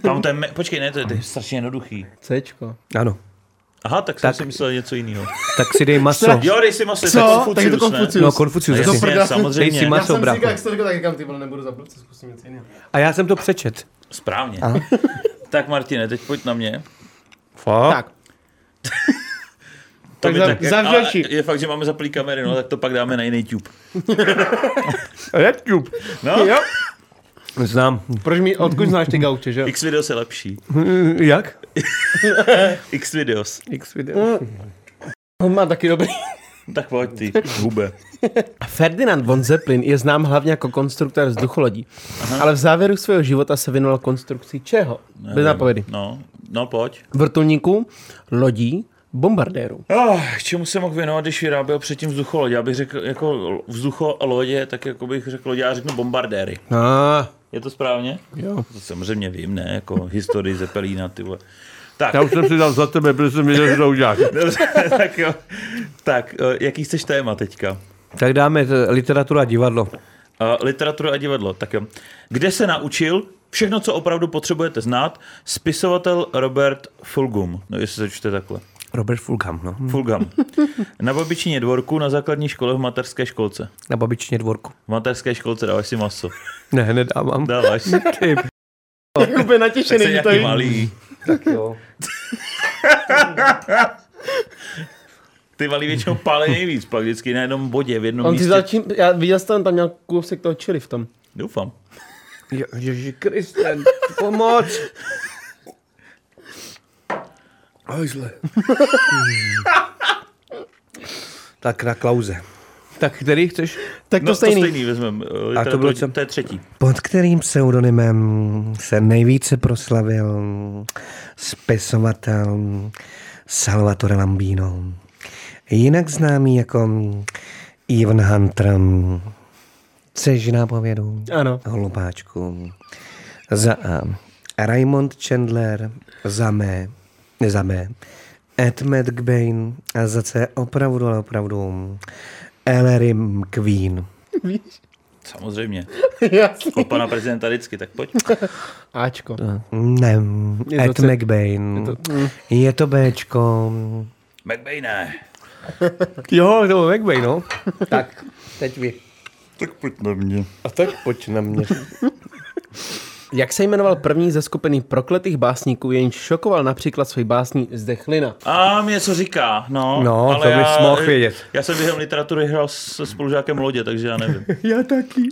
Tam to je, me... počkej, ne, to je, to je strašně jednoduchý. Cčko. ano. Aha, tak, tak jsem si myslel něco jiného. Tak si dej maso. Jo, dej si maso, Co? Tak je to Konfucius. No, Konfucius. Zase. Jasně, samozřejmě. Dej si maso, brácho. jak jsi to řekl, tak říkám, ty vole, nebudu zapnout, zkusím něco jiného. A já jsem to přečet. Správně. tak Martine, teď pojď na mě. Fakt? Tak. To Tak za- tak, za je fakt, že máme zaplý kamery, no tak to pak dáme na jiný tube. YouTube. No, Jo. Znám. Proč mi, odkud znáš ty gauče, že? jo? X videos je lepší. Jak? X videos. X video. On má taky dobrý. Tak pojď ty, hube. Ferdinand von Zeppelin je znám hlavně jako konstruktor vzducholodí, ale v závěru svého života se věnoval konstrukci čeho? Bez nápovědy. No, no pojď. Vrtulníků, lodí, bombardérů. Oh, k čemu se mohl věnovat, když vyráběl předtím vzducholodě? Já bych řekl jako vzducho a lodě, tak jako bych řekl lodě, já řeknu bombardéry. Ah, Je to správně? jo. To samozřejmě vím, ne? Jako historii Zeppelina, ty vole. Tak, Já už jsem si dal za tebe, protože jsem věděl, že to uděláš. dobře, tak jo. Tak, eh, jaký chceš téma teďka? Tak dáme t- literatura a divadlo. Uh, literatura a divadlo, tak jo. Kde se naučil všechno, co opravdu potřebujete znát, spisovatel Robert Fulgum. No, jestli se čte takhle. Robert Fulgham, no. Fulgum. Na babičině dvorku, na základní škole, v mateřské školce. Na babičině dvorku. V mateřské školce dáváš si maso. Ne, nedávám. Dáváš. Ty, Úplně natěšený, Jsi že to malý. tak jo. Ty malý většinou pálí nejvíc, pak vždycky na jednom bodě, v jednom On si místě. začín, já viděl jsem tam měl kousek toho čili v tom. Doufám. Je, Ježi Kriste, pomoc. Hajzle. tak na klauze. Tak který chceš? Tak to No, stejný. to stejný vezmeme. A to bylo co? to je třetí. Pod kterým pseudonymem se nejvíce proslavil spisovatel Salvatore Lambino, jinak známý jako Ivan Hunter. Chceš nápovědu? Ano. Holubáčku. Za A. Raymond Chandler. Za mé. Za B. Ed McBain. A za C. Opravdu, ale opravdu. Ellery Queen. Samozřejmě. Jasně. Od pana prezidenta vždycky, tak pojď. Ačko. Ne, Je to Ed C- McBain. je to- mm. Je to Bčko. McBaine. Jo, to byl McBain, no. tak, teď vy. Tak pojď na mě. A tak pojď na mě. Jak se jmenoval první ze skupiny prokletých básníků, jenž šokoval například svoji básní Zdechlina? A mě co říká, no. No, ale to bys já, mohl vědět. Já jsem během literatury hrál se spolužákem Lodě, takže já nevím. Já taky.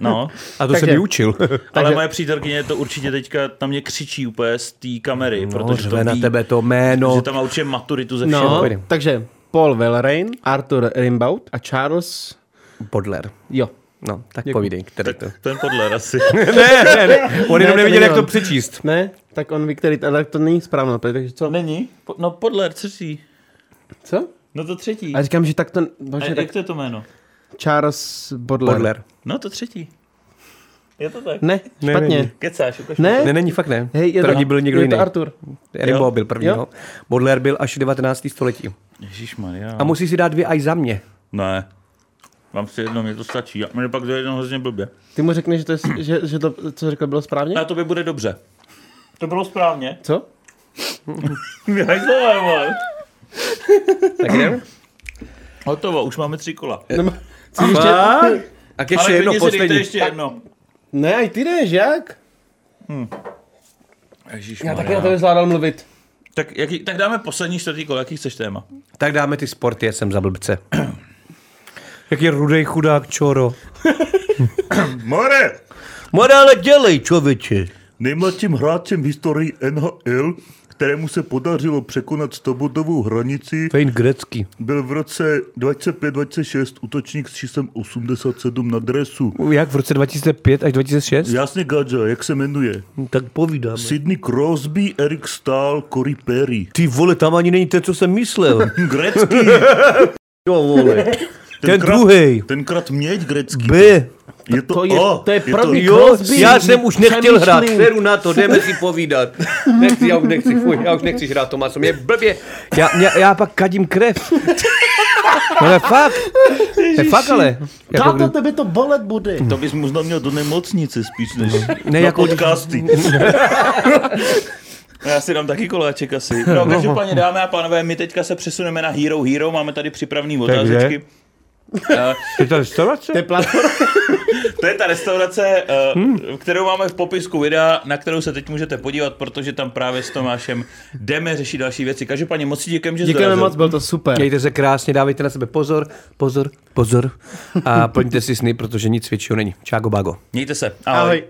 No, A to Takže- jsem vyučil. ale moje přítelkyně to určitě teďka na mě křičí úplně z té kamery, No, protože to řve na ví, tebe to jméno. že tam má určitě maturitu ze všeho. No, takže Paul Velrain, Arthur Rimbaud a Charles... Podler. Jo. No, tak Děkuji. povídej, který to. Ten podle asi. ne, ne, ne, on jenom to neviděl, jak to přečíst. Ne? Tak on ví, který... Ale to není správně, takže co? Není? Po, no podle, třetí. Co? No to třetí. A říkám, že tak to... A Bože, tak jak to je to jméno? Charles Baudelaire. Podler. No to třetí. Je to tak? Ne, Ne, špatně. není. Kecáš, ukaž Ne? Ne, není fakt ne. Hej, je První to, byl někdo je jiný. to Arthur. Rimbaud Jo. byl první, Jo. no. Baudelaire byl až 19. století. Ježíš Maria. A musí si dát dvě aj za mě. Ne. Mám si jedno, mě to stačí. A mě pak to jedno hrozně blbě. Ty mu řekneš, že to, je, že, že to co řekl, bylo správně? A to by bude dobře. To bylo správně. Co? Hajzlové, vole. Tak jdem? Hotovo, už máme tři kola. Co ještě? A ještě Ale jedno, poslední. ještě jedno. Ne, i ty jdeš, jak? Ježíš Já taky na to zvládal mluvit. Tak, jaký, tak dáme poslední čtvrtý kolo, jaký chceš téma? Tak dáme ty sporty, já jsem za blbce. Jaký rudej chudák čoro. More, More ale dělej, člověče. nejmladším hráčem v historii NHL, kterému se podařilo překonat 100-bodovou hranici, Wayne Gretzky. byl v roce 2005-2006 útočník s číslem 87 na dresu. Jak v roce 2005 až 2006? Jasně, Gadža, jak se jmenuje? Tak povídám. Sidney Crosby, Eric Stahl, Corey Perry. Ty vole, tam ani není ten, co jsem myslel. Grecký, Jo, vole. Ten Tenkrát- druhý. tenkrát měď grecký. B. Je to, To je, A, to je první Jo, Crosby. já jsem už nechtěl hrát, seru na to, jdeme si povídat. Nechci, já už nechci, fuj, já už nechci hrát Tomáso, mě blbě, já, já, já pak kadím krev. No ale fakt, je fakt ale. Jako, Táto, tebe to bolet bude. To bys možná měl do nemocnice spíš než Ne, na jako- podcasty. Já si dám taky koláček asi. No, každopádně dámy a pánové, my teďka se přesuneme na Hero Hero, máme tady připravený otázečky. Eh, je to restaurace? To je platforma. To je ta restaurace, hmm. kterou máme v popisku videa, na kterou se teď můžete podívat, protože tam právě s Tomášem jdeme řešit další věci. Každopádně moc si děkujeme, že Děkujeme moc, byl to super. Mějte se krásně, dávejte na sebe pozor, pozor, pozor a plňte si sny, protože nic většího není. Čágo bago. Mějte se. Ahoj.